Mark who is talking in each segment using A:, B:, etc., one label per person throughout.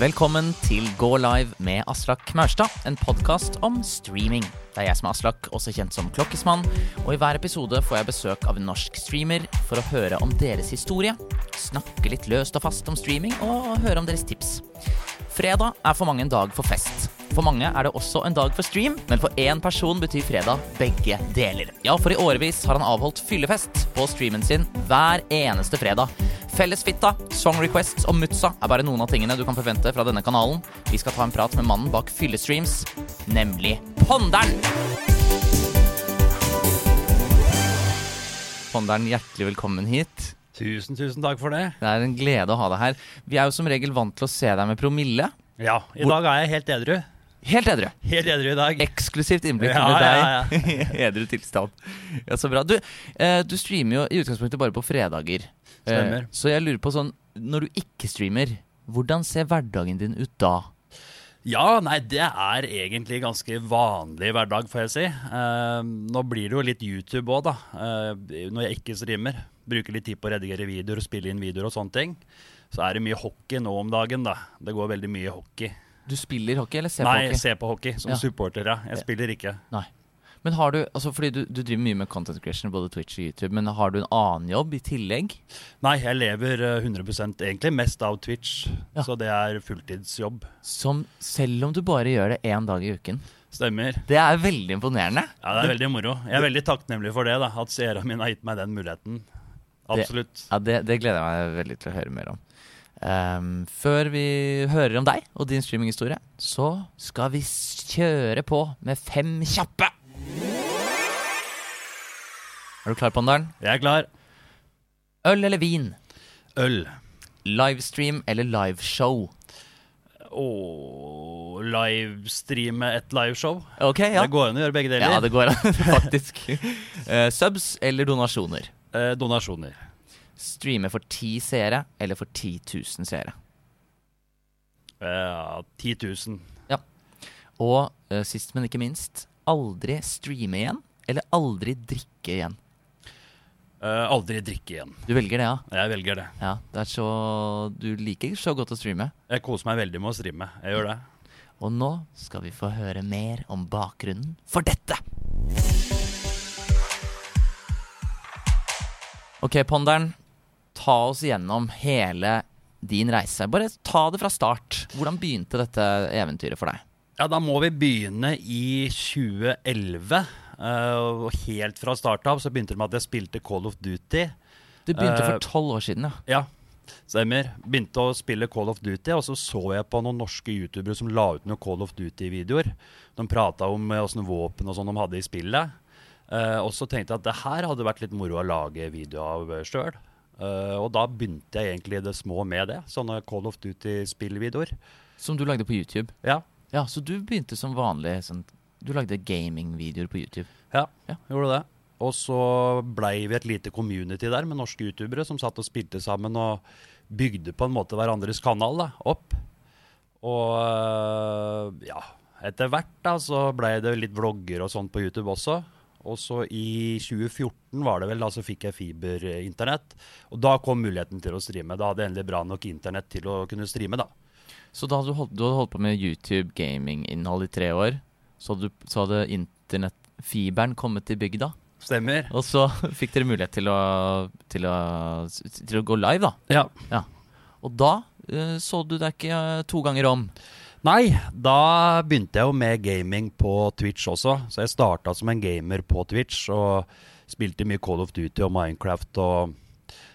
A: Velkommen til Gå live med Aslak Maurstad, en podkast om streaming. Det er jeg som er Aslak, også kjent som Klokkesmann, og i hver episode får jeg besøk av en norsk streamer for å høre om deres historie, snakke litt løst og fast om streaming og høre om deres tips. Fredag er for mange en dag for fest. For mange er det også en dag for stream, men for én person betyr fredag begge deler. Ja, for i årevis har han avholdt fyllefest på streamen sin hver eneste fredag. Fellesfitta, song requests og mutsa er bare noen av tingene du kan forvente fra denne kanalen. Vi skal ta en prat med mannen bak fyllestreams, nemlig Ponderen. Ponderen, hjertelig velkommen hit.
B: Tusen, tusen takk for det.
A: Det er en glede å ha deg her. Vi er jo som regel vant til å se deg med promille.
B: Ja, i dag er jeg helt edru.
A: Helt edru.
B: Helt edru i dag.
A: Eksklusivt innblikk
B: Ja,
A: med
B: ja,
A: deg i edru tilstand. Ja, så bra. Du, eh, du streamer jo i utgangspunktet bare på fredager. Eh, så jeg lurer på sånn Når du ikke streamer, hvordan ser hverdagen din ut da?
B: Ja, nei, det er egentlig ganske vanlig hverdag, får jeg si. Eh, nå blir det jo litt YouTube òg, da. Eh, når jeg ikke streamer. Bruker litt tid på å redigere videoer og spille inn videoer og sånne ting. Så er det mye hockey nå om dagen, da. Det går veldig mye hockey.
A: Du spiller hockey, eller ser
B: nei,
A: på hockey?
B: Nei, ser på hockey som
A: Ja.
B: supporter, ja. Jeg spiller ikke.
A: Nei. Men har du, altså fordi du, du driver mye med content creation, både Twitch og YouTube, men har du en annen jobb i tillegg?
B: Nei, jeg lever eh, 100% egentlig mest av Twitch.
A: Ja.
B: Så det er fulltidsjobb.
A: Som selv om du bare gjør det én dag i uken.
B: Stemmer.
A: Det er veldig imponerende.
B: Ja, det er veldig moro. Jeg er veldig takknemlig for det, da, at seerne mine har gitt meg den muligheten. Absolutt.
A: Ja, det, det gleder jeg meg veldig til å høre mer om. Ehm, før vi hører om deg og din streaminghistorie, så skal vi kjøre på med fem kjappe. Er du klar, Pandaren?
B: Jeg er klar.
A: Øl eller vin?
B: Øl.
A: Livestream eller liveshow?
B: Å livestreame et liveshow.
A: Ok, ja.
B: Det går an å gjøre begge deler.
A: Ja, det går an, faktisk. uh, subs eller donasjoner?
B: Uh, donasjoner.
A: Streame for ti seere eller for 10 000 seere?
B: Ja, 10 000.
A: Og uh, sist, men ikke minst, aldri streame igjen eller aldri drikke igjen.
B: Uh, aldri drikke igjen.
A: Du velger det, ja?
B: Jeg velger det.
A: Ja, det er så Du liker så godt å streame.
B: Jeg koser meg veldig med å streame. Jeg gjør det.
A: Og nå skal vi få høre mer om bakgrunnen for dette. Ok, Ponderen. Ta oss gjennom hele din reise. Bare ta det fra start. Hvordan begynte dette eventyret for deg?
B: Ja, da må vi begynne i 2011. Uh, og helt fra start av så begynte det med at jeg spilte Call of Duty.
A: Du begynte
B: uh,
A: for tolv år siden, ja.
B: Ja, stemmer. Begynte å spille Call of Duty, og så så jeg på noen norske youtubere som la ut noen Call of Duty-videoer. De prata om eh, åssen våpen og sånn de hadde i spillet. Uh, og så tenkte jeg at det her hadde vært litt moro å lage video av sjøl. Og da begynte jeg egentlig i det små med det. Sånne Call of Duty-spillvideoer.
A: Som du lagde på YouTube.
B: Ja,
A: Ja, Så du begynte som vanlig sånn Du lagde gamingvideoer på YouTube.
B: ja,
A: Ja.
B: gjorde det. Og så blei vi et lite community der med norske youtubere som satt og spilte sammen og bygde på en måte hverandres kanal da, opp. Og øh, ja, etter hvert da så blei det litt vlogger og sånn på YouTube også. Og så i 2014 var det vel, da så fikk jeg fiberinternett. Og da kom muligheten til å streame. Da hadde jeg endelig bra nok internett til å kunne streame, da.
A: Så da hadde du holdt, du hadde holdt på med YouTube gaming-innhold i tre år. Så hadde, så hadde internettfiberen kommet til bygda.
B: Stemmer.
A: Og så fikk dere mulighet til å, til å, til å gå live, da.
B: Ja.
A: Og da eh, så du deg ikke eh, to ganger om.
B: Nei, da begynte jeg jo med gaming på Twitch også. Så jeg starta som en gamer på Twitch og spilte mye Call of Duty og Minecraft og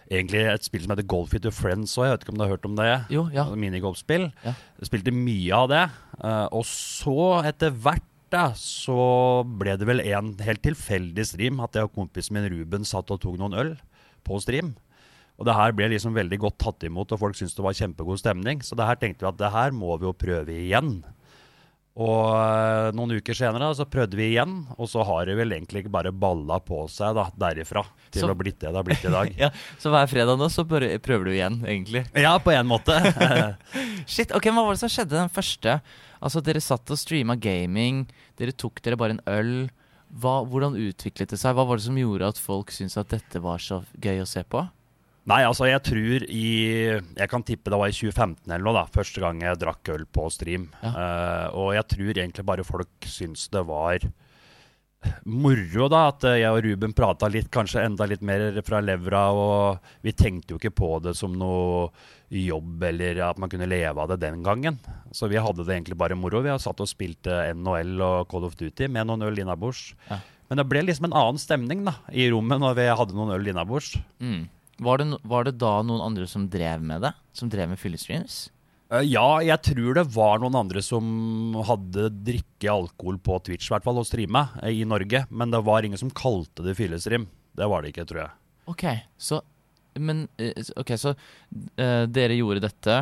B: egentlig et spill som heter Golf with your friends òg. Jeg vet ikke om du har hørt om det?
A: Jo, ja.
B: Altså Minigolfspill.
A: Ja.
B: Jeg spilte mye av det. eh, og så, etter hvert, da, så ble det vel en helt tilfeldig stream at jeg og kompisen min Ruben satt og tok noen øl på stream. Og det her ble liksom veldig godt tatt imot, og folk syntes det var kjempegod stemning. Så det her tenkte vi at det her må vi jo prøve igjen. Og eh, noen uker senere så prøvde vi igjen, og så har det vel egentlig ikke bare balla på seg da, derifra til
A: Så-
B: å blitt det det har blitt i dag.
A: ja. Så hver fredag nå så prøver du igjen, egentlig.
B: ja, på en måte.
A: Shit, ok, Hva var det som skjedde den første? Altså, Dere satt og streama gaming. Dere tok dere bare en øl. Hva, hvordan utviklet det seg? Hva var det som gjorde at folk syntes at dette var så gøy å se på?
B: Nei, altså jeg tror i Jeg kan tippe det var i 2015 eller noe, da. Første gang jeg drakk øl på stream.
A: Ja.
B: Uh, og jeg tror egentlig bare folk syns det var moro, da. At eh, jeg og Ruben prata litt, kanskje enda litt mer fra levra. Og vi tenkte jo ikke på det som noe jobb eller at man kunne leve av det den gangen. Så vi hadde det egentlig bare moro. Vi har satt og spilte NHL og Call of Duty med noen øl innabords.
A: Ja.
B: Men det ble liksom en annen stemning da, i rommet når vi hadde noen øl innabords.
A: Mm. Var, det, var det da noen andre som drev med det? Som drev med fyllestreams?
B: Eh, Ja, jeg tror det var noen andre som hadde drikke alkohol på Twitch, i hvert fall, og streama eh, i Norge. Men det var ingen som kalte det fyllestream. Det var det ikke, tror jeg.
A: Ok, så Men eh, s- så uh, dere gjorde dette.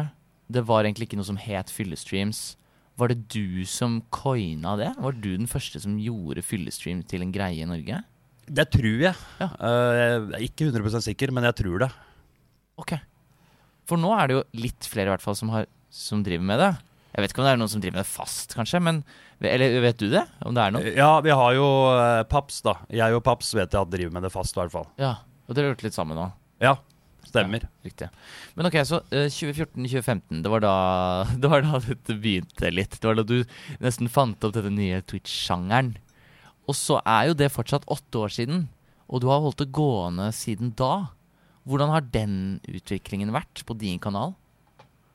A: Det var egentlig ikke noe som het fyllestreams. Var det du som coina det? Var du den første som gjorde fyllestream til en greie i Norge?
B: Det tror jeg.
A: Ja.
B: Eh, jeg er ikke 100% sikker, men jeg tror det.
A: Ok. For nå er det jo litt flere i hvert fall som, har, som driver med det. Jeg vet ikke om det er noen som driver med det fast, kanskje, men Eller vet du det? Om det er noe?
B: Ja, vi har jo uh, Paps, da. Jeg og Paps vet jeg at driver med det fast, i hvert fall.
A: Ja. Og dere har gjort litt sammen nå?
B: Ja, stemmer.
A: Riktig. Men ok, så uh, 2014-2015, det, var da- det var da dette begynte litt. Det var da du nesten fant opp denne nye Twitch-sjangeren. Og så er jo det fortsatt åtte år siden, og du har holdt det gående siden da. Hvordan har den utviklingen vært på din kanal?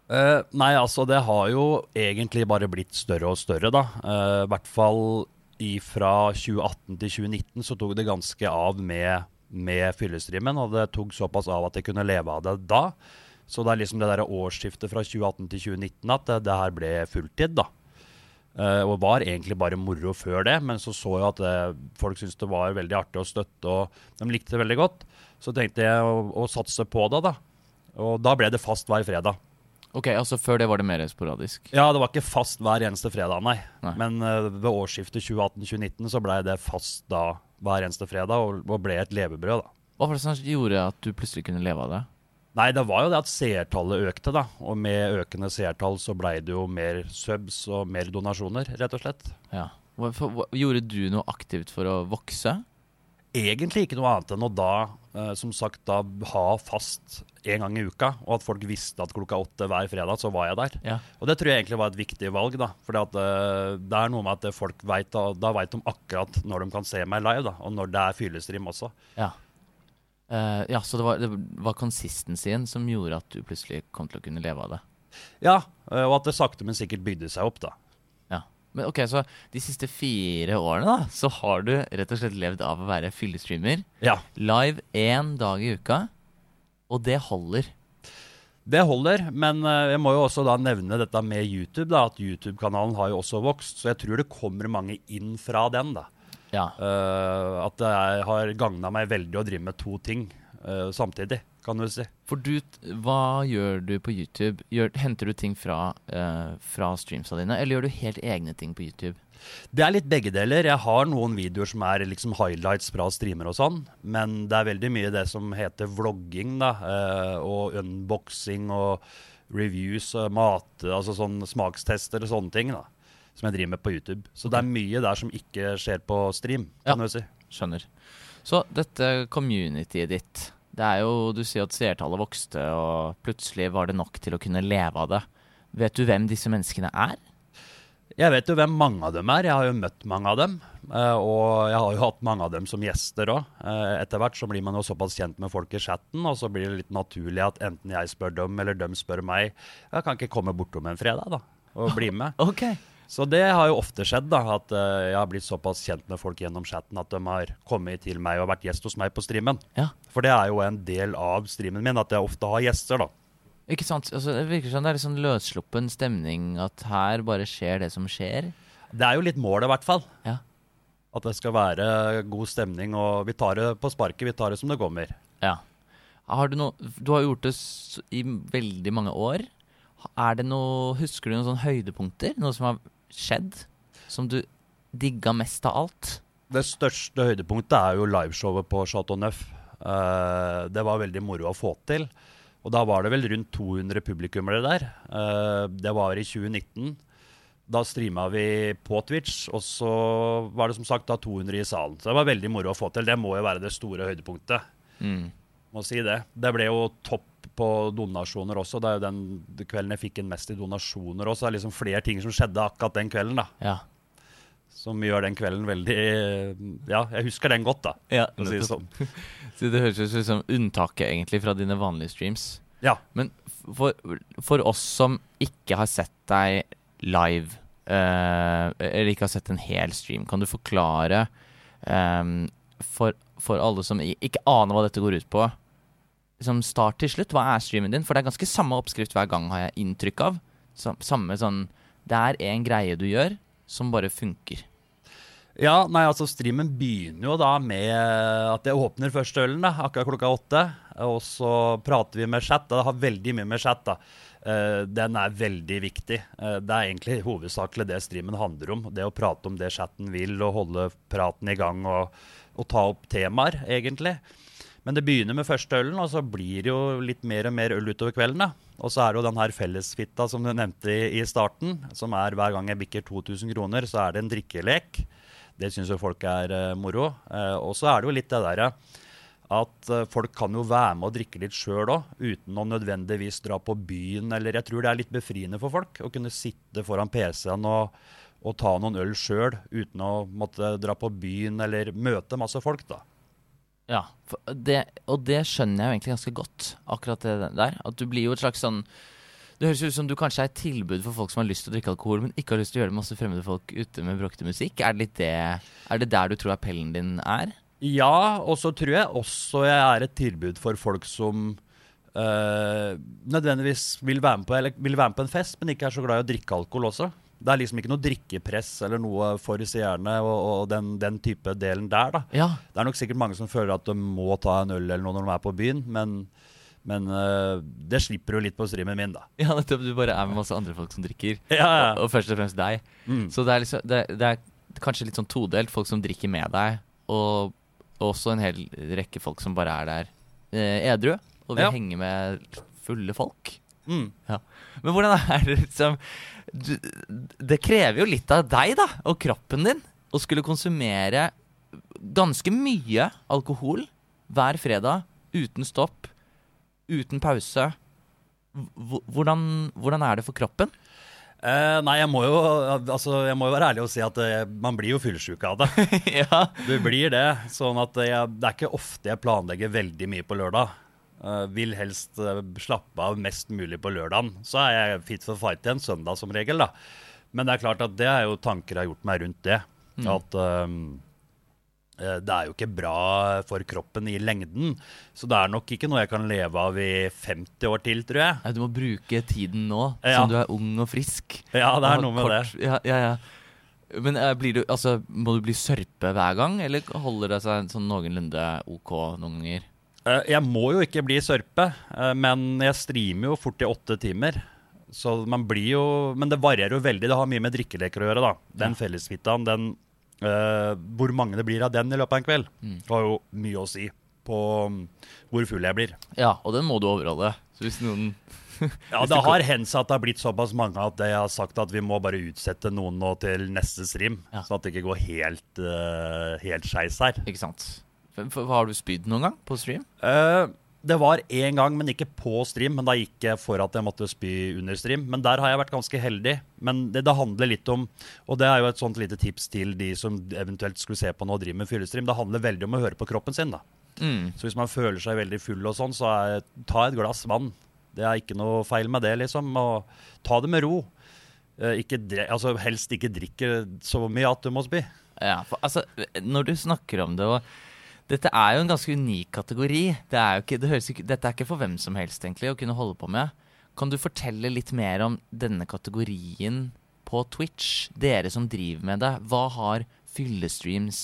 B: Uh, nei, altså det har jo egentlig bare blitt større og større, da. Uh, I hvert fall fra 2018 til 2019 så tok det ganske av med, med fyllestreamen. Og det tok såpass av at jeg kunne leve av det da. Så det er liksom det der årsskiftet fra 2018 til 2019 at det, det her ble fulltid, da. Eh, og var egentlig bare moro før det, men så så jeg at det, folk syntes det var veldig artig å støtte, og de likte det veldig godt. Så tenkte jeg å, å satse på det, da. Og da ble det fast hver fredag.
A: Ok, altså Før det var det mer sporadisk?
B: Ja, det var ikke fast hver eneste fredag, nei.
A: Nei.
B: Men uh, ved årsskiftet 2018-2019 så blei det fast da hver eneste fredag, og, og ble et levebrød, da.
A: Hva var det som gjorde at du plutselig kunne leve av det?
B: Nei, det var jo det at seertallet økte, da. Og med økende seertall så blei det jo mer subs og mer donasjoner, rett og slett.
A: Ja. Hva, hva, gjorde du noe aktivt for å vokse?
B: Egentlig ikke noe annet enn å da, eh, som sagt, da ha fast en gang i uka, og at folk visste at klokka åtte hver fredag så var jeg der.
A: Ja.
B: Og det tror jeg egentlig var et viktig valg, da. For det er noe med at folk vet, da, da vet de akkurat når de kan se meg live, da. Og når det er fyllestream også.
A: Ja. Eh, ja, så det var, det var consistencyen som gjorde at du plutselig kom til å kunne leve av det.
B: Ja, eh, og at det sakte, men sikkert bygde seg opp, da.
A: Ja. Men ok, så de siste fire årene da, så har du rett og slett levd av å være fyllestreamer.
B: Ja,
A: Live én dag i uka. Og det holder.
B: det holder. Men eh, jeg må jo også da nevne dette med YouTube, da. At YouTube-kanalen har jo også vokst. Så jeg tror det kommer mange inn fra den, da.
A: Ja.
B: Uh, at det er, har gagna meg veldig å drive med to ting uh, samtidig, kan du si.
A: For du, hva gjør du på YouTube? Gjør, henter du ting fra, uh, fra streamsa dine, eller gjør du helt egne ting på YouTube?
B: Det er litt begge deler. Jeg har noen videoer som er liksom highlights fra streamer og sånn, men det er veldig mye det som heter vlogging, da. og unboxing og reviews mat, altså sånn smakstester og sånne ting, da. Som jeg driver med på YouTube. Så det er mye der som ikke skjer på stream, kan
A: Ja.
B: du si.
A: Skjønner. Så dette communityet ditt Det er jo, Du sier at seertallet vokste, og plutselig var det nok til å kunne leve av det. Vet du hvem disse menneskene er?
B: Jeg vet jo hvem mange av dem er. Jeg har jo møtt mange av dem. eh, Og jeg har jo hatt mange av dem som gjester òg. Etter hvert så blir man jo såpass kjent med folk i chatten, og så blir det litt naturlig at enten jeg spør dem, eller dem spør meg. Jeg kan ikke komme bortom en fredag, da, og bli med.
A: Okay.
B: Så det har jo ofte skjedd, da, at eh, jeg har blitt såpass kjent med folk gjennom chatten at de har kommet til meg og vært gjest hos meg på streamen.
A: Ja.
B: For det er jo en del av streamen min, at jeg ofte har gjester, da.
A: Ikke sant? Altså, det virker som det er litt sånn løssluppen stemning, at her bare skjer det som skjer.
B: Det er jo litt målet, i hvert fall.
A: Ja.
B: At det skal være god stemning, og vi tar det på sparket. Vi tar det som det kommer.
A: Ja. Har du no, Du har gjort det i veldig mange år. Er det noe Husker du noen sånne høydepunkter? Noe som har skjedd? Som du digga mest av alt?
B: Det største høydepunktet er jo liveshowet på Chateau Neuf. Uh, det var veldig moro å få til. Og da var det vel rundt 200 publikummere der. Uh, det var i 2019. Da streama vi på Twitch, og så var det som sagt da 200 i salen. Så det var veldig moro å få til. Det må jo være det store høydepunktet.
A: Mm.
B: Må si det. Det ble jo topp på donasjoner også. Det er jo den kvelden jeg fikk inn mest i donasjoner også. Det er liksom flere ting som skjedde akkurat den kvelden, da.
A: Ja.
B: Som gjør den kvelden veldig Ja, jeg husker den godt, da.
A: Ja,
B: si det sånn.
A: Så det høres ut som unntaket egentlig fra dine vanlige streams.
B: Ja.
A: Men for, for oss som ikke har sett deg live, eh, eller ikke har sett en hel stream, kan du forklare eh, for, for alle som ikke aner hva dette går ut på, liksom start til slutt, hva er streamen din? For det er ganske samme oppskrift hver gang, har jeg inntrykk av. Sam- Samme sånn Det er en greie du gjør som bare funker.
B: Ja, nei, altså Streamen begynner jo da med at jeg åpner første ølen, da, akkurat klokka åtte. Og så prater vi med chat. Det har veldig mye med chat. da. Uh, den er veldig viktig. Uh, det er egentlig hovedsakelig det streamen handler om. Det å prate om det chatten vil, og holde praten i gang og, og ta opp temaer, egentlig. Men det begynner med første ølen, og så blir det jo litt mer og mer øl utover kvelden. da. Og så er det jo den her fellesfitta som du nevnte i, starten, som er hver gang jeg bikker 2000 kroner, så er det en drikkelek. Det syns jo folk er uh, moro. Uh, og så er det jo litt det derre at uh, folk kan jo være med og drikke litt sjøl òg, uten å nødvendigvis dra på byen. Eller jeg tror det er litt befriende for folk å kunne sitte foran PC-en og, og ta noen øl sjøl, uten å måtte dra på byen eller møte masse folk, da.
A: Ja, det, og det skjønner jeg jo egentlig ganske godt, akkurat det der. At du blir jo et slags sånn Det høres ut som du kanskje er et tilbud for folk som har lyst til å drikke alkohol, men ikke har lyst til å gjøre det masse fremmede folk ute med bråkete musikk. Er det det Er det der du tror appellen din er?
B: Ja, og så tror jeg også jeg er et tilbud for folk som øh, nødvendigvis vil være, på, eller vil være med på en fest, men ikke er så glad i å drikke alkohol også. Det er liksom ikke noe drikkepress eller noe for seerne og, og den, den type delen der, da.
A: Ja.
B: Det er nok sikkert mange som føler at de må ta en øl eller noe når de er på byen, men, men uh, det slipper jo litt på streamen min, da.
A: Ja, nettopp. Du bare er med masse andre folk som drikker.
B: Ja, ja.
A: Og, og først og fremst deg.
B: Mm.
A: Så det er, liksom, det, det er kanskje litt sånn todelt. Folk som drikker med deg, og også en hel rekke folk som bare er der eh, edru og vil
B: Ja.
A: henge med fulle folk.
B: Mm.
A: Men hvordan er det liksom du, Det krever jo litt av deg, da, og kroppen din, å skulle konsumere ganske mye alkohol hver fredag uten stopp, uten pause. Hvordan, hvordan er det for kroppen?
B: Uh, nei, jeg må, jo, altså, jeg må jo være ærlig og si at uh, man blir jo fyllesyk av det.
A: ja.
B: Du blir det. Sånn at jeg, det er ikke ofte jeg planlegger veldig mye på lørdag. Eh, vil helst eh, slappe av mest mulig på lørdagen. Så er jeg fit for fight igjen søndag som regel, da. Men det er klart at det er jo tanker jeg har gjort meg rundt det. At um, det er jo ikke bra for kroppen i lengden. Så det er nok ikke noe jeg kan leve av i 50 år til, tror jeg.
A: Du må bruke tiden nå,
B: Ja.
A: som du er ung og frisk.
B: Ja, det er noe med
A: kort-
B: det.
A: Ja, ja, ja. Men blir du, altså, må du bli sørpe hver gang, eller holder det seg sånn noenlunde ok noen ganger?
B: Eh, Jeg må jo ikke bli sørpe, eh, men jeg streamer jo fort i åtte timer. Så man blir jo Men det varierer jo veldig. Det har mye med drikkeleker å gjøre, da. Den fellesfitaen, den uh, Hvor mange det blir av den i løpet av en kveld, har jo mye å si på mm, hvor full jeg blir.
A: Ja, og den må du overholde. Så hvis noen
B: Ja, det har hendt at det har blitt såpass mange at jeg har sagt at vi må bare utsette noen nå til neste stream.
A: Ja.
B: Sånn at det ikke går helt, uh, helt skeis her.
A: Ikke sant? Har du spydd noen gang på stream?
B: Uh, det var én gang, men ikke på stream. Men da gikk jeg for at jeg måtte spy under stream. Men der har jeg vært ganske heldig. Men det, det handler litt om Og det er jo et sånt lite tips til de som eventuelt skulle se på noe og driver med fyllestream. Det handler veldig om å høre på kroppen sin, da.
A: Mm.
B: Så hvis man føler seg veldig full og sånn, så er, ta et glass vann. Det er ikke noe feil med det, liksom. Og ta det med ro. Eh, ikke altså, helst ikke drikke så mye at du må spy.
A: Ja, for altså, når du snakker om det og Dette er jo en ganske unik kategori. Det er ikke, det ikke, dette er ikke for hvem som helst egentlig å kunne holde på med. Kan du fortelle litt mer om denne kategorien på Twitch? Dere som driver med det. Hva har fyllestreams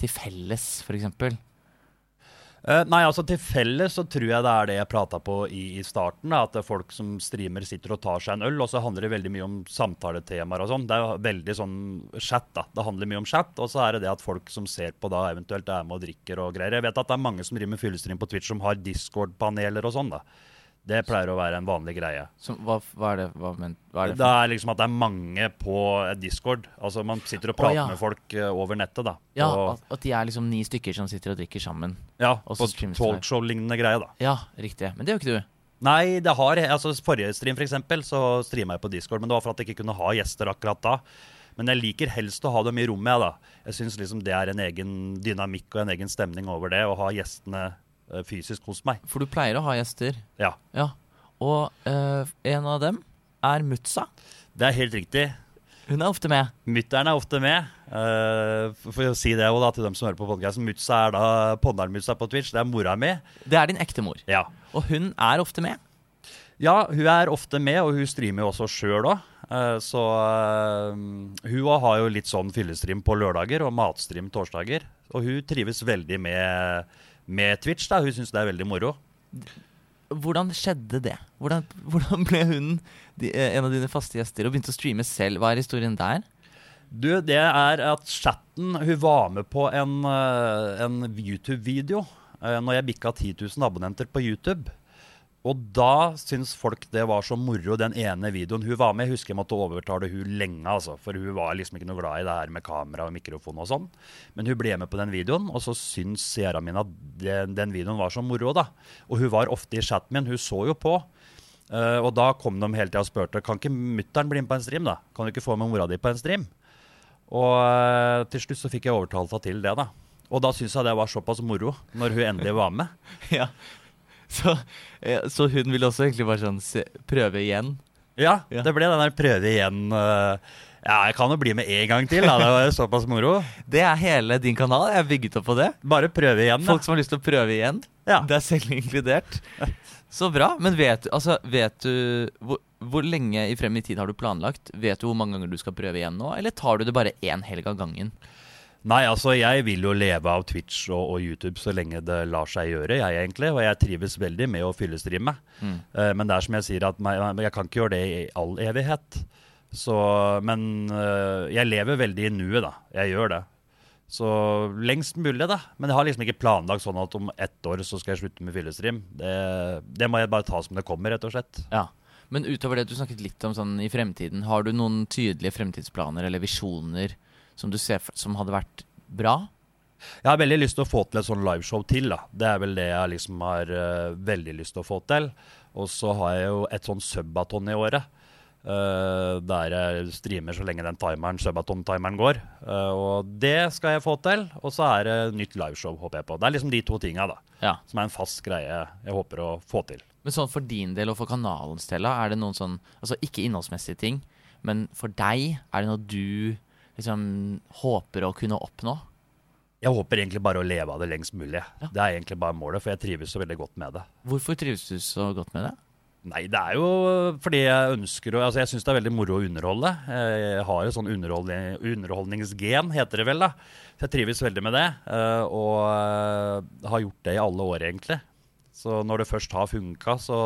A: til felles, f.eks.?
B: Eh, nei, altså Til felles så tror jeg det er det jeg prata på i, i starten. Da, at det er folk som streamer sitter og tar seg en øl. Og så handler det veldig mye om samtaletemaer og sånn. Det er veldig sånn chat, da. Det handler mye om chat. Og så er det det at folk som ser på da eventuelt er med og drikker og greier. Jeg vet at det er mange som driver med fyllestream på Twitch som har Discord-paneler og sånn, da. Det pleier å være en vanlig greie.
A: Så, hva, hva er det, hva, men, hva er det
B: Det er liksom at det er mange på Discord. Altså Man sitter og
A: prater
B: prater
A: ja.
B: med folk eh, over nettet. da
A: Ja,
B: Og-
A: at, de er liksom ni stykker som sitter og drikker sammen.
B: ja på talkshow-lignende greie. da
A: Ja, riktig. Men det gjør ikke du.
B: Nei, det har altså Forrige stream for eksempel, så streama jeg på Discord, men det var for at jeg ikke kunne ha gjester akkurat da. Men jeg liker helst å ha dem i rommet. Da. jeg syns liksom det er en egen dynamikk og en egen stemning over det, å ha gjestene fysisk hos meg.
A: For du pleier å ha gjester.
B: Ja,
A: Ja. Og uh, en av dem er Mutsa.
B: det er helt riktig.
A: Hun er ofte med.
B: Mutter'n er ofte med. Uh, for, å si det også da, til dem som hører på podkasten. Mutsa er da Ponneren-Mutsa på Twitch. Det er mora mi.
A: Det er din ekte mor.
B: Ja.
A: Og hun er ofte med.
B: Ja, hun er ofte med, og hun streamer jo også sjøl òg. Så eh, hun har jo litt sånn fyllestream på lørdager og matstream torsdager. Og hun trives veldig med, med Twitch. da, Hun syns det er veldig moro.
A: Hvordan skjedde det? Hvordan, hvordan ble hun de, eh, en av dine faste gjester og begynte å streame selv? Hva er historien der?
B: Du, det er at chatten Hun var med på en, eh, en YouTube-video uh, når jeg bikka 10 000 abonnenter på YouTube. Og da syns folk det var så moro, den ene videoen hun var med. Jeg husker jeg måtte overtale hun lenge, altså, for hun var liksom ikke noe glad i det her med kamera og mikrofon og sånn. Men hun ble med på den videoen, og så syns seerne mine at den, den videoen var så moro, da. Og hun var ofte i chatten min, hun så jo på. Uh, og da kom de hele tida og spurte kan ikke mutter'n bli med på en stream. da? Kan du ikke få med mora di på en stream? Og uh, til slutt så fikk jeg overtalt henne til det. da. Og da syns jeg det var såpass moro, når hun endelig var med.
A: Ja. Så, eh, så hun ville også egentlig bare sånn se, prøve igjen?
B: Ja,
A: Ja.
B: det ble den der prøve igjen. eh, ja, jeg kan jo bli med en gang til, da. Det var jo såpass moro.
A: Det er hele din kanal? Jeg er bygget opp på det?
B: Bare prøve igjen.
A: Folk som har lyst til å prøve igjen?
B: Ja.
A: Det er selv inkludert? Så bra. Men vet altså, vet du hvor, hvor lenge i frem i tid har du planlagt? Vet du hvor mange ganger du skal prøve igjen nå, eller tar du det bare én helg av gangen?
B: Nei, altså jeg vil jo leve av Twitch og, og YouTube så lenge det lar seg gjøre, jeg egentlig. Og jeg trives veldig med å fyllestreame.
A: Mm.
B: Uh, men det er som jeg sier, at meg, jeg kan ikke gjøre det i all evighet. Så, men uh, jeg lever veldig i nuet, da. Jeg gjør det. Så lengst mulig, da. Men jeg har liksom ikke planlagt sånn at om ett år så skal jeg slutte med fyllestream. Det, det må jeg bare ta som det kommer, rett og slett.
A: Ja. Men utover det, du snakket litt om sånn i fremtiden. Har du noen tydelige fremtidsplaner eller visjoner som du ser som hadde vært bra?
B: Jeg har veldig lyst til å få til et sånn liveshow til. da. Det er vel det jeg liksom har uh, veldig lyst til å få til. Og så har jeg jo et sånn subaton i året. Uh, der jeg streamer så lenge den timeren, subaton-timeren går. Uh, og det skal jeg få til. Og så er det nytt liveshow, håper jeg på. Det er liksom de to tinga da,
A: Ja.
B: som er en fast greie jeg håper å få til.
A: Men sånn for din del og for kanalens del, er det noen sånn Altså ikke innholdsmessige ting, men for deg, er det noe du liksom håper å kunne oppnå?
B: Jeg håper egentlig bare å leve av det lengst mulig.
A: Ja.
B: Det er egentlig bare målet, for jeg trives så veldig godt med det.
A: Hvorfor trives du så godt med det?
B: Nei, det er jo fordi jeg ønsker å Altså, jeg syns det er veldig moro å underholde. Jeg har jo sånn underholdning, underholdningsgen, heter det vel, da. Så jeg trives veldig med det. eh, Og eh, har gjort det i alle år, egentlig. Så når det først har funka, så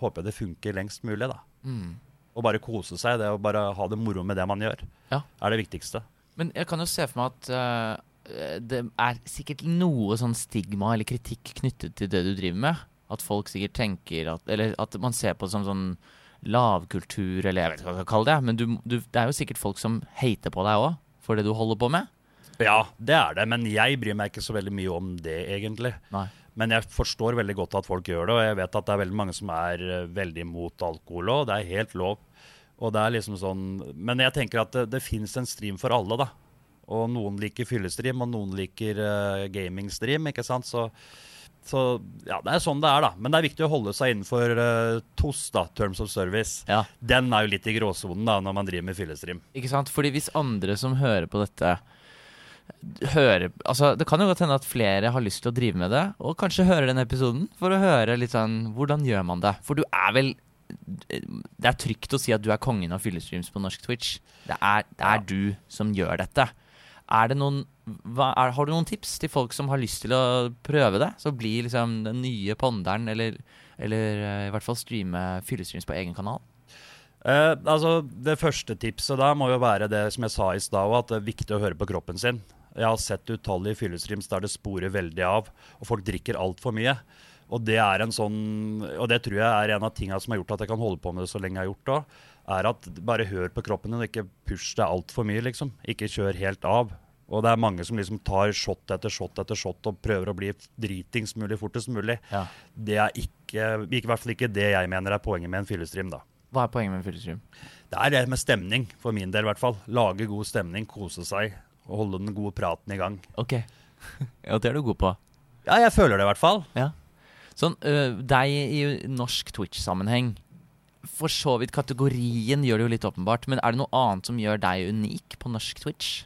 B: håper jeg det funker lengst mulig, da.
A: Mm.
B: Og bare kose seg. Det å bare ha det moro med det man gjør,
A: Ja.
B: er det viktigste.
A: Men jeg kan jo se for meg at uh, det er sikkert noe sånn stigma eller kritikk knyttet til det du driver med. At folk sikkert tenker at Eller at man ser på det som sånn lavkultur, eller jeg vet ikke hva jeg skal kalle det. Men du, du, det er jo sikkert folk som hater på deg òg, for det du holder på med.
B: Ja, det er det, men jeg bryr meg ikke så veldig mye om det, egentlig.
A: Nei.
B: Men jeg forstår veldig godt at folk gjør det, og jeg vet at det er veldig mange som er eh, veldig imot alkohol òg. Det er helt lov. Og det er liksom sånn Men jeg tenker at det, det fins en stream for alle, da. Og noen liker fyllestream, og noen liker uh, gamingstream, ikke sant. Så, så ja, det er sånn det er, da. Men det er viktig å holde seg innenfor uh, TOS, da, Terms of Service.
A: Ja.
B: Den er jo litt i gråsonen da, når man driver med fyllestream.
A: Ikke sant? Fordi hvis andre som hører på dette hører, altså Det kan jo godt hende at flere har lyst til å drive med det, og kanskje høre denne episoden for å høre litt sånn Hvordan gjør man det? For du er vel Det er trygt å si at du er kongen av fyllestreams på norsk Twitch. Det er, det er
B: Ja.
A: du som gjør dette. Er det noen hva, er, Har du noen tips til folk som har lyst til å prøve det? Så bli liksom den nye ponderen, eller, eller eh, i hvert fall streame fyllestreams på egen kanal?
B: Eh, altså, Det første tipset da må jo være det som jeg sa i stad, at det er viktig å høre på kroppen sin. Jeg har sett utallige fyllestreams der det sporer veldig av, og folk drikker altfor mye. Og det er en sånn Og det tror jeg er en av tingene som har gjort at jeg kan holde på med det så lenge jeg har gjort det. Er at bare hør på kroppen din, ikke push deg altfor mye, liksom. Ikke kjør helt av. Og det er mange som liksom tar shot etter shot etter shot og prøver å bli dritings mulig fortest mulig.
A: Ja.
B: Det er ikke, i hvert fall ikke det jeg mener er poenget med en fyllestream, da.
A: Hva er poenget med en fyllestream?
B: Det er det med stemning, for min del i hvert fall. Lage god stemning, kose seg og holde den gode praten i gang.
A: Ok. ja, det er du god på.
B: Ja, jeg føler det i hvert fall.
A: Ja. Sånn, øh, deg i norsk Twitch-sammenheng For så vidt kategorien gjør det jo litt åpenbart, men er det noe annet som gjør deg unik på norsk Twitch?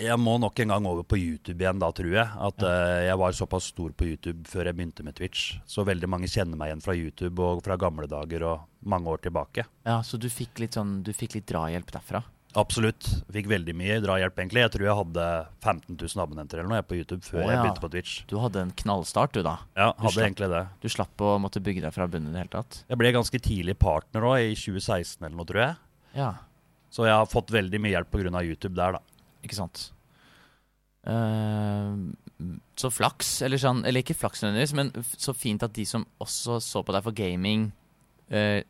B: Jeg må nok en gang over på YouTube igjen da, tror jeg. At eh, jeg var såpass stor på YouTube før jeg begynte med Twitch. Så veldig mange kjenner meg igjen fra YouTube og fra gamle dager og mange år tilbake.
A: Ja, Så du fikk litt sånn Du fikk litt drahjelp derfra?
B: Absolutt. Fikk veldig mye drahjelp, egentlig. Jeg tror jeg hadde 15 000 abonnenter eller noe jeg på YouTube før
A: oh, ja.
B: jeg begynte på Twitch.
A: Du hadde en knallstart, du, da.
B: Ja,
A: Du
B: hadde
A: slapp-
B: egentlig det.
A: Du slapp å måtte bygge deg fra bunnen i det hele tatt.
B: Jeg ble ganske tidlig partner òg, i 2016 eller noe, tror jeg.
A: Ja,
B: Så jeg har fått veldig mye hjelp pga. YouTube der, da.
A: Ikke sant. Uh, så flaks, eller sånn Eller ikke flaks nødvendigvis, men så fint at de som også så på deg for gaming, uh,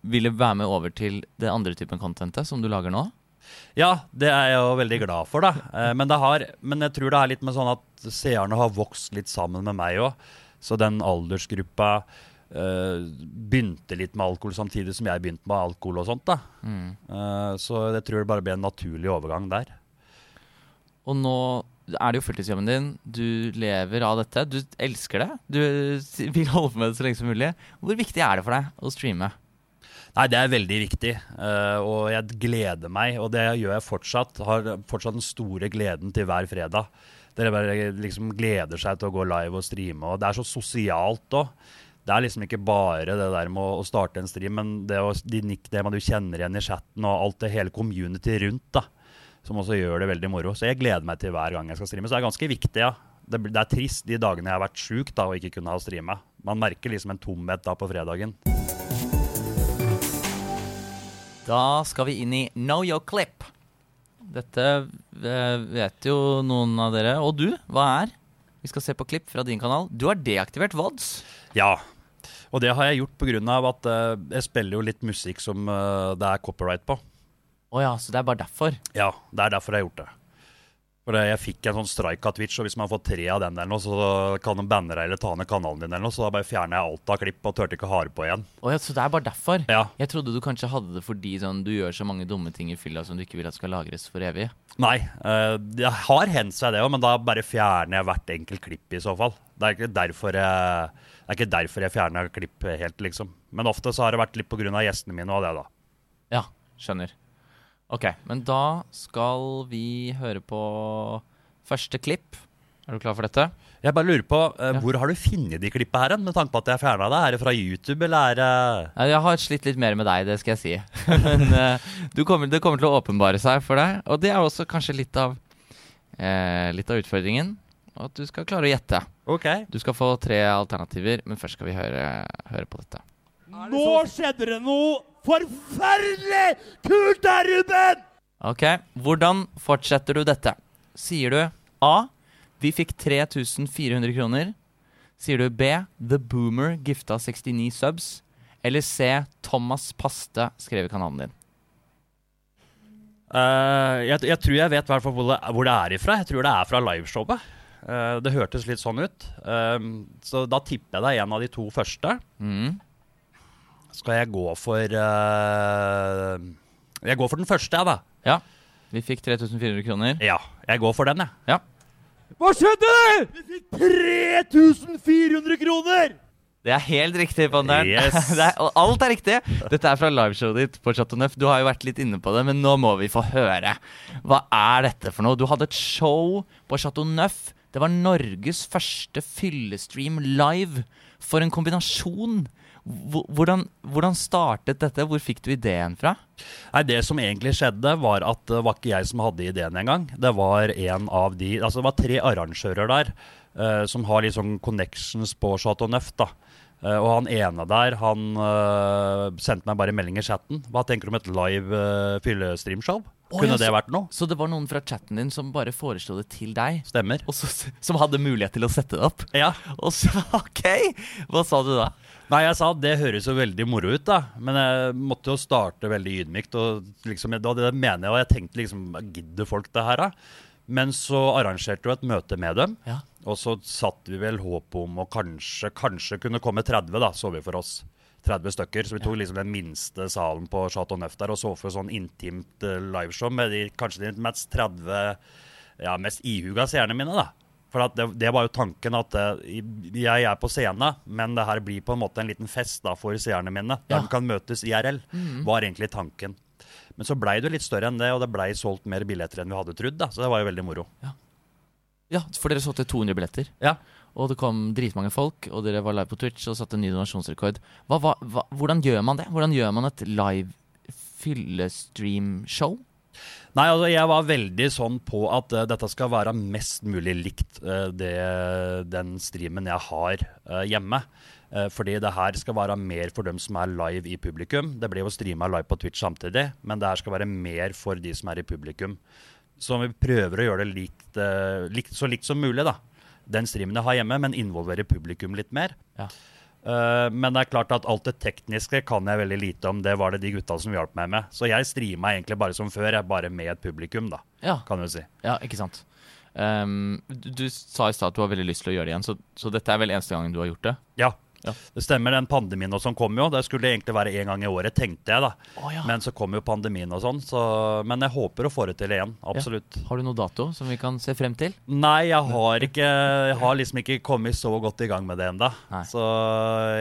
A: ville være med over til det andre typen contentet som du lager nå.
B: Ja, det er jeg jo veldig glad for, da. Uh, Men, det har, men jeg tror det er litt med sånn at seerne har vokst litt sammen med meg òg. Så den aldersgruppa begynte litt med alkohol samtidig som jeg begynte med alkohol og sånt. da.
A: Mm.
B: Så jeg tror det bare ble en naturlig overgang der.
A: Og nå er det jo fulltidsjobben din. Du lever av dette. Du elsker det. Du vil holde på med det så lenge som mulig. Hvor viktig er det for deg å streame?
B: Nei, det er veldig viktig, uh, og jeg gleder meg, og det gjør jeg fortsatt. Har fortsatt den store gleden til hver fredag. Dere bare liksom gleder seg til å gå live og streame, og det er så sosialt òg. Det er liksom ikke bare det der med å starte en stream, men det, å, de nicknamene du kjenner igjen i chatten, og alt det hele community rundt, da, som også gjør det veldig moro. Så jeg gleder meg til hver gang jeg skal streame. Så det er ganske viktig, ja. Det, det er trist de dagene jeg har vært sjuk da, og ikke kunne ha streama. Man merker liksom en tomhet da på fredagen.
A: Da skal vi inn i Know Your Clip. Dette eh, vet jo noen av dere. Og du, hva er? Vi skal se på klipp fra din kanal. Du har deaktivert VODs.
B: Ja, og det har jeg gjort pga. at eh, jeg spiller jo litt musikk som eh, det er copyright på.
A: Å ja, så det er bare derfor.
B: Ja, det er derfor jeg har gjort det. For jeg fikk en sånn strike av Twitch, og hvis man får tre av den, eller noe, så kan de banne deg eller ta ned kanalen din, eller noe, så da bare fjerner jeg alt av klipp og turte ikke ha det på igjen.
A: Oh ja, så det er bare derfor.
B: Ja,
A: Jeg trodde du kanskje hadde det fordi sånn, du gjør så mange dumme ting i fylla som du ikke vil at skal lagres for evig.
B: Nei, eh, det har hendt seg det òg, men da bare fjerner jeg hvert enkelt klipp i så fall. Det er ikke derfor jeg, det er ikke derfor jeg fjerner klipp helt, liksom. Men ofte så har det vært litt av gjestene mine og det, da.
A: Ja, skjønner. Ok, men da skal vi høre på første klipp. Er du klar for dette?
B: Jeg bare lurer på, uh,
A: Ja.
B: hvor har du funnet de klippa her, med tanke på at jeg fjerna det? Er det fra YouTube, eller er det
A: Jeg har slitt litt mer med deg, det skal jeg si. Men uh, du kommer, det kommer til å åpenbare seg for deg. Og det er også kanskje litt av, uh, litt av utfordringen. At du skal klare å gjette.
B: Ok.
A: Du skal få tre alternativer, men først skal vi høre, høre på dette.
C: Nå skjedde det noe forferdelig kult der, Ruben!
A: Ok, Hvordan fortsetter du dette? Sier du A. Vi fikk 3400 kroner. Sier du B. The Boomer gifta 69 subs. Eller C. Thomas Paste skrev i kanalen din.
B: Uh, jeg, jeg tror jeg vet hvor det, hvor det er ifra. Jeg tror det er fra liveshowet. Uh, det hørtes litt sånn ut. Uh, så da tipper jeg det er en av de to første.
A: Mm.
B: Skal jeg gå for uh, Jeg går for den første, jeg, da.
A: Ja. Vi fikk 3400 kroner.
B: Ja, jeg går for den, jeg.
A: Ja.
C: Hva skjedde? Vi fikk 3400 kroner!
A: Det er helt riktig, Ponderen.
B: Yes.
A: er, alt er riktig. Dette er fra liveshowet ditt på Chateau Neuf. Du har jo vært litt inne på det, men nå må vi få høre. Hva er dette for noe? Du hadde et show på Chateau Neuf. Det var Norges første fyllestream live. For en kombinasjon. Hvor- Hvordan, hvordan startet dette? Hvor fikk du ideen fra?
B: Nei, Det som egentlig skjedde, var at det var ikke jeg som hadde ideen engang. Det var en av de Altså, det var tre arrangører der uh, som har sånn connections på Chateau Neuf, da. Uh, og han ene der, han uh, sendte meg bare melding i chatten. Hva tenker du om et live uh, fyllestreamshow?
A: Å,
B: Kunne
A: ja,
B: det vært noe?
A: Så det var noen fra chatten din som bare foreslo det til deg?
B: Stemmer.
A: Og så, som hadde mulighet til å sette det opp?
B: Ja.
A: Og så, ok! Hva sa du da?
B: Nei, jeg sa at det høres jo veldig moro ut, da. Men jeg måtte jo starte veldig ydmykt. Og liksom, det, det mener jeg, og jeg tenkte liksom Gidder folk det her, da? Men så arrangerte vi et møte med dem.
A: Ja.
B: Og så satte vi vel håp om å kanskje, kanskje kunne komme 30, da, så vi for oss. 30 stykker. Så vi tok liksom den minste salen på Chateau Neuf der og så for sånn intimt eh, liveshow med de, kanskje de mest 30 ja, mest ihuga seerne mine, da. For at det, det var jo tanken at eh, jeg er på scene, men det her blir på en måte en liten fest da for seerne mine. Der
A: Ja.
B: de kan møtes IRL, var egentlig tanken. Men så blei det litt større enn det, og det blei solgt mer billetter enn vi hadde trodd. da, Så det var jo veldig moro.
A: Ja, for dere solgte 200 billetter.
B: Ja.
A: Og det kom dritmange folk, og dere var live på Twitch og satte en ny donasjonsrekord. Hva, hva, hva, hvordan gjør man det? Hvordan gjør man et live fyllestream-show?
B: Nei, altså jeg var veldig sånn på at uh, dette skal være mest mulig likt uh, det, den streamen jeg har uh, hjemme. Fordi det her skal være mer for dem som er live i publikum. Det blir jo streama live på Twitch samtidig, men det her skal være mer for de som er i publikum. Så vi prøver å gjøre det likt, likt, så likt som mulig, da. Den streamen jeg har hjemme, men involverer publikum litt mer.
A: Ja.
B: Eh, men det er klart at alt det tekniske kan jeg veldig lite om. Det var det de gutta som hjalp meg med. Så jeg streama egentlig bare som før, jeg bare med et publikum, da,
A: Ja,
B: kan du si.
A: ja ikke sant. Um, du, du sa i stad at du har veldig lyst til å gjøre det igjen, så, så dette er vel eneste gangen du har gjort det?
B: Ja.
A: Ja.
B: Det stemmer, den pandemien og sånn kom jo. Det skulle egentlig være én gang i året, tenkte jeg, da.
A: Å, ja.
B: Men så kom jo pandemien og sånn. Så, men jeg håper å få det til igjen. Absolutt.
A: Har du noe dato som vi kan se frem til?
B: Nei, jeg har ikke Jeg har liksom ikke kommet så godt i gang med det ennå. Så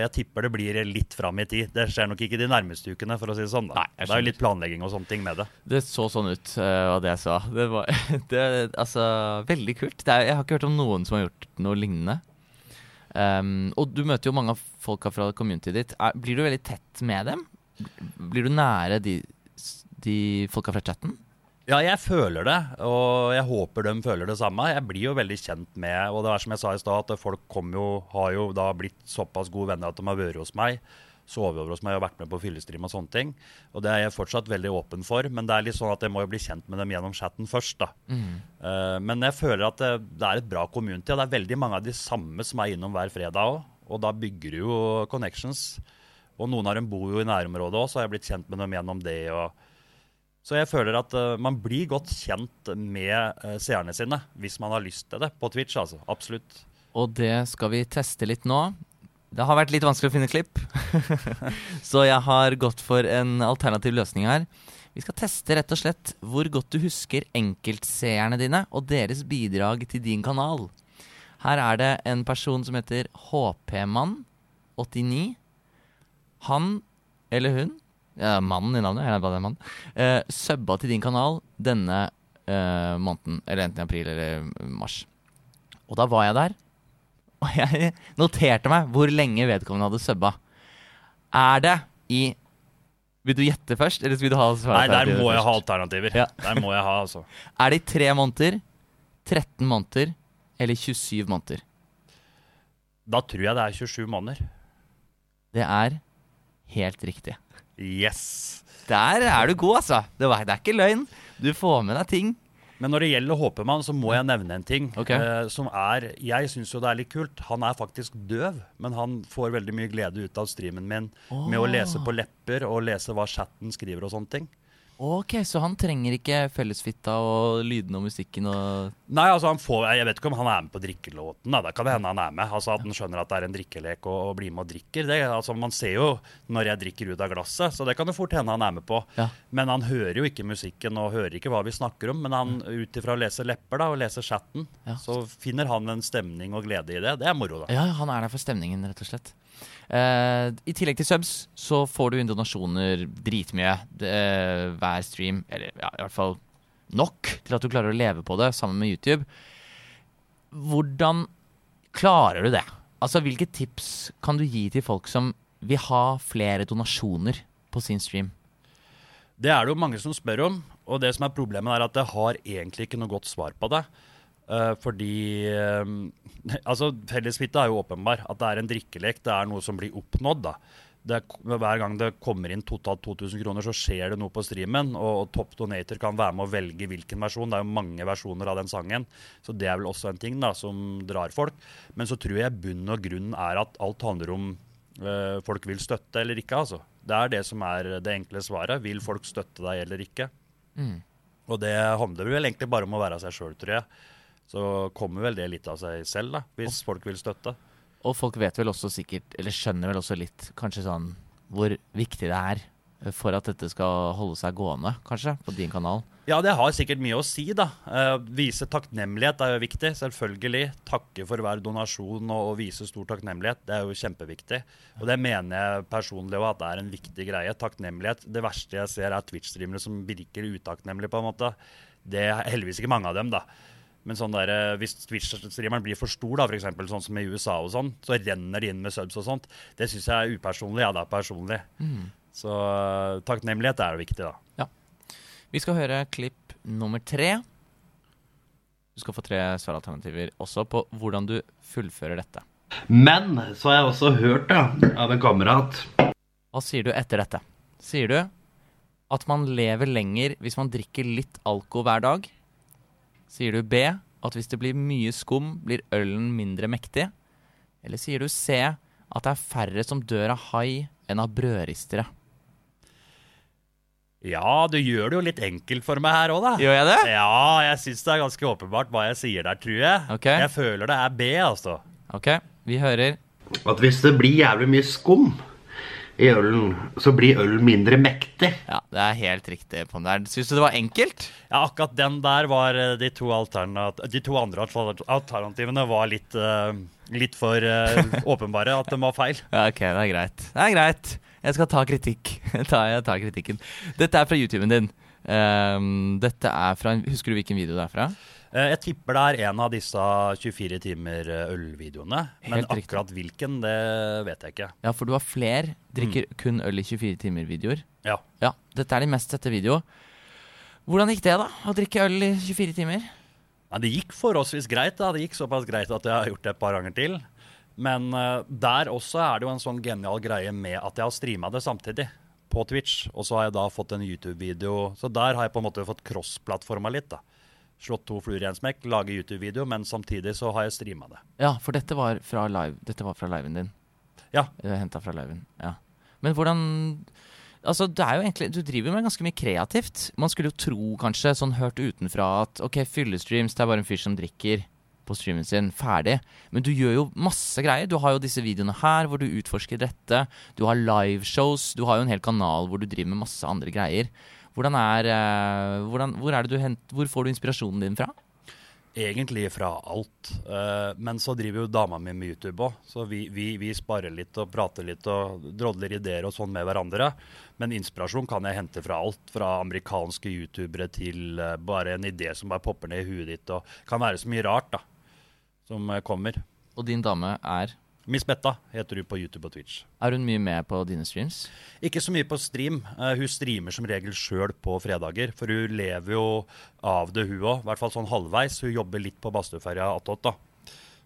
B: jeg tipper det blir litt fram i tid. Det skjer nok ikke de nærmeste ukene, for å si det sånn. da.
A: Nei,
B: det er jo litt planlegging og sånne ting med det.
A: Det så sånn ut, uh, hva det jeg sa. Det var det, altså, veldig kult. Det er, jeg har ikke hørt om noen som har gjort noe lignende. Ehm, og du møter jo mange av folka fra communityet ditt. Er, blir du veldig tett med dem? Blir du nære de, de folka fra chatten?
B: Ja, jeg føler det, og jeg håper de føler det samme. Jeg blir jo veldig kjent med Og det er som jeg sa i stad, at folk jo, har jo da blitt såpass gode venner at de har vært hos meg. Sovet over hos meg og vært med på fyllestream og sånne ting. Og det er jeg fortsatt veldig åpen for, men det er litt sånn at jeg må jo bli kjent med dem gjennom chatten først, da. Eh, men jeg føler at det, det er et bra community, og det er veldig mange av de samme som er innom hver fredag òg. Og da bygger du jo connections. Og noen av dem bor jo i nærområdet òg, så har jeg blitt kjent med dem gjennom det. og så jeg føler at uh, man blir godt kjent med uh, seerne sine hvis man har lyst til det på Twitch. altså, Absolutt.
A: Og det skal vi teste litt nå. Det har vært litt vanskelig å finne klipp, så jeg har gått for en alternativ løsning her. Vi skal teste rett og slett hvor godt du husker enkeltseerne dine og deres bidrag til din kanal. Her er det en person som heter HP-mann89. Han eller hun, ja, mannen i navnet, jeg bare det mann, eh, subba til din kanal denne eh, måneden, eller enten i april eller mars. Og da var jeg der, og jeg noterte meg hvor lenge vedkommende hadde subba. Er det i Vil du gjette først, eller vil du ha
B: Nei, der må jeg ha alternativer.
A: Ja.
B: Der må jeg ha, altså.
A: Er det i tre måneder, 13 måneder eller 27 måneder?
B: Da tror jeg det er 27 måneder.
A: Det er helt riktig.
B: Yes.
A: Der er du god, altså. Det er ikke løgn. Du får med deg ting.
B: Men når det gjelder Håpemann, så må jeg nevne en ting.
A: Okay.
B: Uh, som er Jeg syns jo det er litt kult. Han er faktisk døv, men han får veldig mye glede ut av streamen min med å lese på lepper og lese hva chatten skriver og sånne ting.
A: Ok, Så han trenger ikke fellesfitta og lydene og musikken og
B: Nei, altså han får, Jeg vet ikke om han er med på drikkelåten. Da. Det kan det hende han er med. Altså At han skjønner at det er en drikkelek og, og blir med og drikker. Det, altså Man ser jo når jeg drikker ut av glasset, så det kan det fort hende han er med på.
A: Ja.
B: Men han hører jo ikke musikken og hører ikke hva vi snakker om. Men han ut ifra å lese lepper da, og lese chatten,
A: Ja.
B: så finner han en stemning og glede i det. Det er moro, da.
A: Ja, han er der for stemningen, rett og slett. Eh, I tillegg til subs så får du inn donasjoner dritmye eh, hver stream. Eller ja, i hvert fall nok til at du klarer å leve på det sammen med YouTube. Hvordan klarer du det? Altså, Hvilke tips kan du gi til folk som vil ha flere donasjoner på sin stream?
B: Det er det jo mange som spør om, og det som er problemet er at det har egentlig ikke noe godt svar på det. Eh, fordi eh, Altså, fellesfitte er jo åpenbar. At det er en drikkelek. Det er noe som blir oppnådd, da. det, hver gang det kommer inn totalt 2000 kroner, så skjer det noe på streamen. Og, og Top Donator kan være med å velge hvilken versjon. Det er jo mange versjoner av den sangen. Så det er vel også en ting da, som drar folk. Men så tror jeg bunn og grunn er at alt handler om uh, folk vil støtte eller ikke. altså. Det er det som er det enkle svaret. Vil folk støtte deg eller ikke?
A: Mm.
B: Og det handler vel egentlig bare om å være seg sjøl, tror jeg. Så kommer vel det litt av seg selv, da, hvis folk vil støtte.
A: Og folk vet vel også sikkert, eller skjønner vel også litt kanskje sånn hvor viktig det er for at dette skal holde seg gående, kanskje, på din kanal.
B: Ja, det har sikkert mye å si, da. Eh, vise takknemlighet er jo viktig, selvfølgelig. Takke for hver donasjon og, og vise stor takknemlighet. Det er jo kjempeviktig. Og det mener jeg personlig òg at det er en viktig greie. Takknemlighet. Det verste jeg ser, er Twitch-streamere som virker utakknemlige, på en måte. Det er heldigvis ikke mange av dem, da. Men sånn der, eh, hvis Twitch-streameren blir for stor, da, for eksempel, sånn som i USA, og sånn, så renner de inn med subs og sånt. Det syns jeg er upersonlig. Ja, det er personlig. Så eh, takknemlighet er viktig, da. Ja.
A: Vi skal høre klipp nummer tre. Du skal få tre svaralternativer også på hvordan du fullfører dette.
D: Men så har jeg også hørt da, av en kamerat
A: Hva sier du etter dette? Sier du at man lever lenger hvis man drikker litt alko hver dag? Sier du B at hvis det blir mye skum, blir ølen mindre mektig? Eller sier du C at det er færre som dør av hai enn av brødristere?
B: Ja, du gjør det jo litt enkelt for meg her òg, da.
A: Gjør jeg det?
B: Ja, jeg syns det er ganske åpenbart hva jeg sier der, tror jeg.
A: Okay.
B: Jeg føler det er B, altså.
A: Ok, vi hører.
D: at hvis det blir jævlig mye skum i ølen, så blir ølen mindre mektig.
A: Ja, det er helt riktig. på den der. Syns du det var enkelt?
B: Ja, akkurat den der var eh, de to, alternat de to andre alternativene var litt, uh, litt for uh, åpenbare at de var feil.
A: Ja, ok, det er greit. Det er greit. Jeg skal ta kritikk. ta, jeg tar kritikken. Dette er fra YouTuben din. Um, dette er fra Husker du hvilken video det er fra?
B: Eh, Jeg tipper det er en av disse 24 timer eh, ølvideoene. Men
A: Helt riktig.
B: akkurat hvilken, det vet jeg ikke.
A: Ja, for du har fler drikker kun øl i 24 timer-videoer.
B: Ja.
A: Ja, dette er de mest sette video. Hvordan gikk det, da? Å drikke øl i 24 timer?
B: Nei, det gikk forholdsvis greit. da. Det gikk såpass greit at jeg har gjort det et par ganger til. Men uh, der også er det jo en sånn genial greie med at jeg har streama det samtidig på Twitch. Og så har jeg da fått en YouTube-video. Så der har jeg på en måte fått cross-plattforma litt. da. Slått to fluer i en smekk, lage YouTube-video, men samtidig så har jeg streama det.
A: Ja, for dette var fra live Dette var fra liven din.
B: Ja.
A: Henta fra liven. Ja. Men hvordan Altså, det er jo egentlig Du driver med ganske mye kreativt. Man skulle jo tro, kanskje, sånn hørt utenfra, at ok, fyllestreams, det er bare en fyr som drikker på streamen sin. Ferdig. Men du gjør jo masse greier. Du har jo disse videoene her hvor du utforsker dette. Du har liveshows. Du har jo en hel kanal hvor du driver med masse andre greier. Hvordan er, eh, hvordan, hvor, er det du hent, hvor får du inspirasjonen din fra?
B: Egentlig fra alt. Eh, men så driver jo dama mi med YouTube òg, så vi, vi, vi sparer litt og prater litt og drodler ideer og sånn med hverandre. Men inspirasjon kan jeg hente fra alt. Fra amerikanske youtubere til eh, bare en idé som bare popper ned i huet ditt. Og kan være så mye rart da, som kommer.
A: Og din dame er
B: Miss Betta heter hun på YouTube og Twitch.
A: Er hun mye med på dine streams?
B: Ikke så mye på stream. Uh, hun streamer som regel sjøl på fredager. For hun lever jo av det, hun òg. I hvert fall sånn halvveis. Hun jobber litt på Bastøferja attåt, da.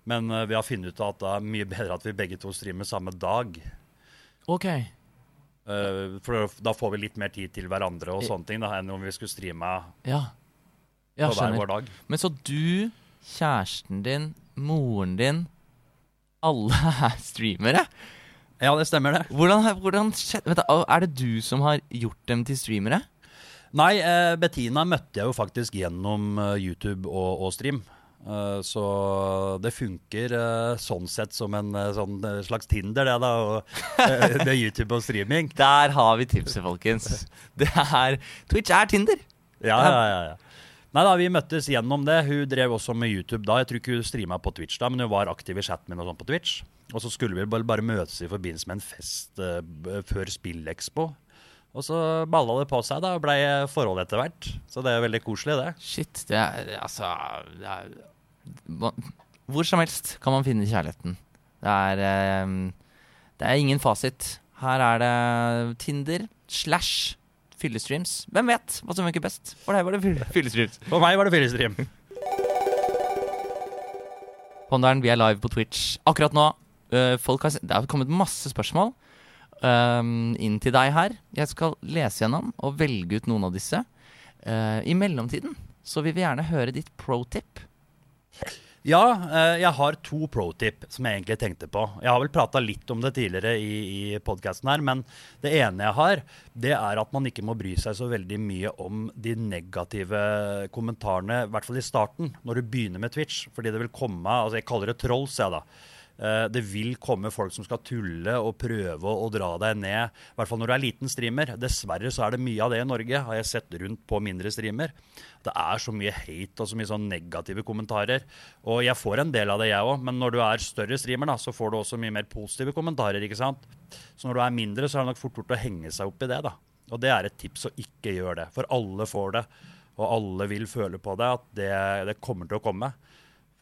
B: Men uh, vi har funnet ut at det er mye bedre at vi begge to streamer samme dag.
A: Ok.
B: Uh, for da får vi litt mer tid til hverandre og sånne ting da, enn om vi skulle streame
A: Ja. Ja,
B: på hver vår dag.
A: Men så du, kjæresten din, moren din Alle er streamere?
B: Ja, det stemmer det.
A: Hvordan, hvordan skjedde Er det du som har gjort dem til streamere?
B: Nei, eh, Bettina møtte jeg jo faktisk gjennom eh, YouTube og, og stream. Eh, så det funker eh, sånn sett som en sånn slags Tinder, det da. Og, det er YouTube og streaming.
A: Der har vi tipset, folkens. Det er Twitch er Tinder.
B: Ja, ja, ja, ja. Nei da, vi møttes gjennom det. Hun drev også med YouTube da. Jeg tror ikke hun streama på Twitch da, men hun var aktiv i chatten min og sånn på Twitch. Og så skulle vi bare, møtes i forbindelse med en fest uh, før SpillExpo. Og så balla det på seg da, og blei forhold etter hvert. Så det er veldig koselig, det.
A: Shit, det er altså det er, Hvor som helst kan man finne kjærligheten. Det er um, Det er ingen fasit. Her er det Tinder slash fyllestreams. Hvem vet hva som funker best? For deg var det fyllestreams.
B: For meg var det fyllestream.
A: Ponderen, vi er live på Twitch akkurat nå. Eh, folk har, det har kommet masse spørsmål. um, inn til deg her. Jeg skal lese gjennom og velge ut noen av disse. Uh, I mellomtiden så vil vi gjerne høre ditt pro tip.
B: Ja, eh, jeg har to pro tip som jeg egentlig tenkte på. Jeg har vel prata litt om det tidligere i, i podkasten her, men det ene jeg har, det er at man ikke må bry seg så veldig mye om de negative kommentarene, i hvert fall i starten, når du begynner med Twitch. Fordi det vil komme altså Jeg kaller det trolls, jeg, da. Eh, Det vil komme folk som skal tulle og prøve å dra deg ned. I hvert fall når du er liten streamer. Dessverre så er det mye av det i Norge, har jeg sett rundt på mindre streamer. Det er så mye hate og så mye sånn negative kommentarer. Og jeg får en del av det, jeg òg, men når du er større streamer, da, så får du også mye mer positive kommentarer. ikke sant? Så når du er mindre, så er det nok fort gjort å henge seg opp i det. da. Og det er et tips å ikke gjøre det. For alle får det, og alle vil føle på det, at det, det kommer til å komme.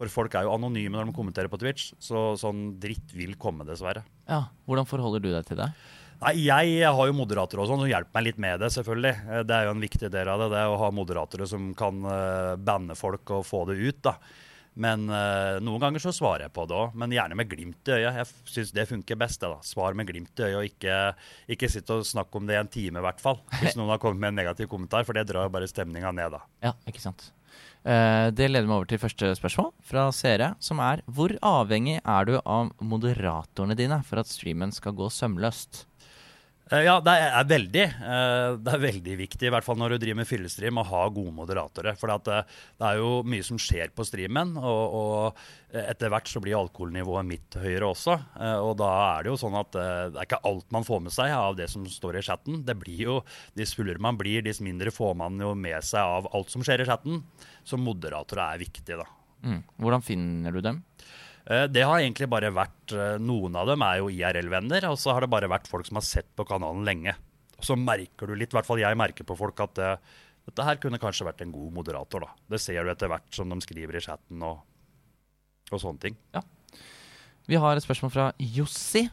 B: For folk er jo anonyme når de kommenterer på Twitch, så sånn dritt vil komme, dessverre.
A: Ja, Hvordan forholder du deg til det?
B: Nei, Jeg har jo moderatorer og sånn som hjelper meg litt med det, selvfølgelig. Eh, Det er jo en viktig del av det, det å ha moderatorer som kan uh, banne folk og få det ut. da. Men uh, noen ganger så svarer jeg på det òg, men gjerne med glimt i øyet. Jeg syns det funker best. det da. Svar med glimt i øyet, og ikke, ikke sitte og snakke om det i en time, i hvert fall. Hvis noen har kommet med en negativ kommentar, for det drar jo bare stemninga ned, da.
A: Ja, ikke sant. Eh, det leder meg over til første spørsmål fra seere, som er hvor avhengig er du av moderatorene dine for at streamen skal gå sømløst?
B: Eh, Ja, det er veldig, eh, det er veldig viktig, i hvert fall når du driver med fyllestream, å ha gode moderatorer. For det, det er jo mye som skjer på streamen, og, og etter hvert så blir alkoholnivået mitt høyere også. Eh, Og da er det jo sånn at eh, det er ikke alt man får med seg av det som står i chatten. Det blir jo, Dess fullere man blir, dess mindre får man jo med seg av alt som skjer i chatten. Så moderatorer er viktig, da.
A: Mm. Hvordan finner du dem?
B: Eh, Det har egentlig bare vært eh, Noen av dem er jo IRL-venner, og så har det bare vært folk som har sett på kanalen lenge. Og så merker du litt, i hvert fall jeg merker på folk, at eh, dette her kunne kanskje vært en god moderator. da. Det ser du etter hvert som de skriver i chatten og, og sånne ting. Ja.
A: Vi har et spørsmål fra Jossi,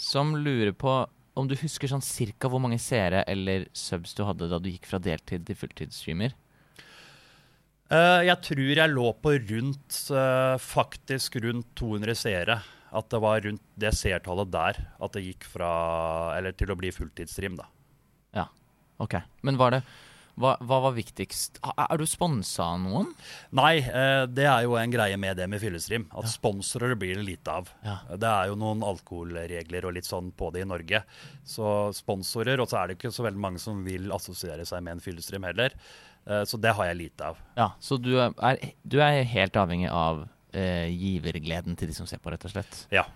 A: som lurer på om du husker sånn cirka hvor mange seere eller subs du hadde da du gikk fra deltid til fulltidsstreamer?
B: Eh, Jeg tror jeg lå på rundt, eh, faktisk rundt 200 seere. At det var rundt det seertallet der at det gikk fra, eller til å bli fulltidsstream, da.
A: Ja, ok. Men var det hva, hva var viktigst? Er du sponsa av noen?
B: Nei, eh, det er jo en greie med det med fyllestream. At sponsorer blir det lite av.
A: Ja.
B: Det er jo noen alkoholregler og litt sånn på det i Norge. Så sponsorer, og så er det ikke så veldig mange som vil assosiere seg med en fyllestream heller. Eh, Så det har jeg lite av.
A: Ja, Så du er, du er helt avhengig av eh, givergleden til de som ser på, rett og slett?
B: Ja.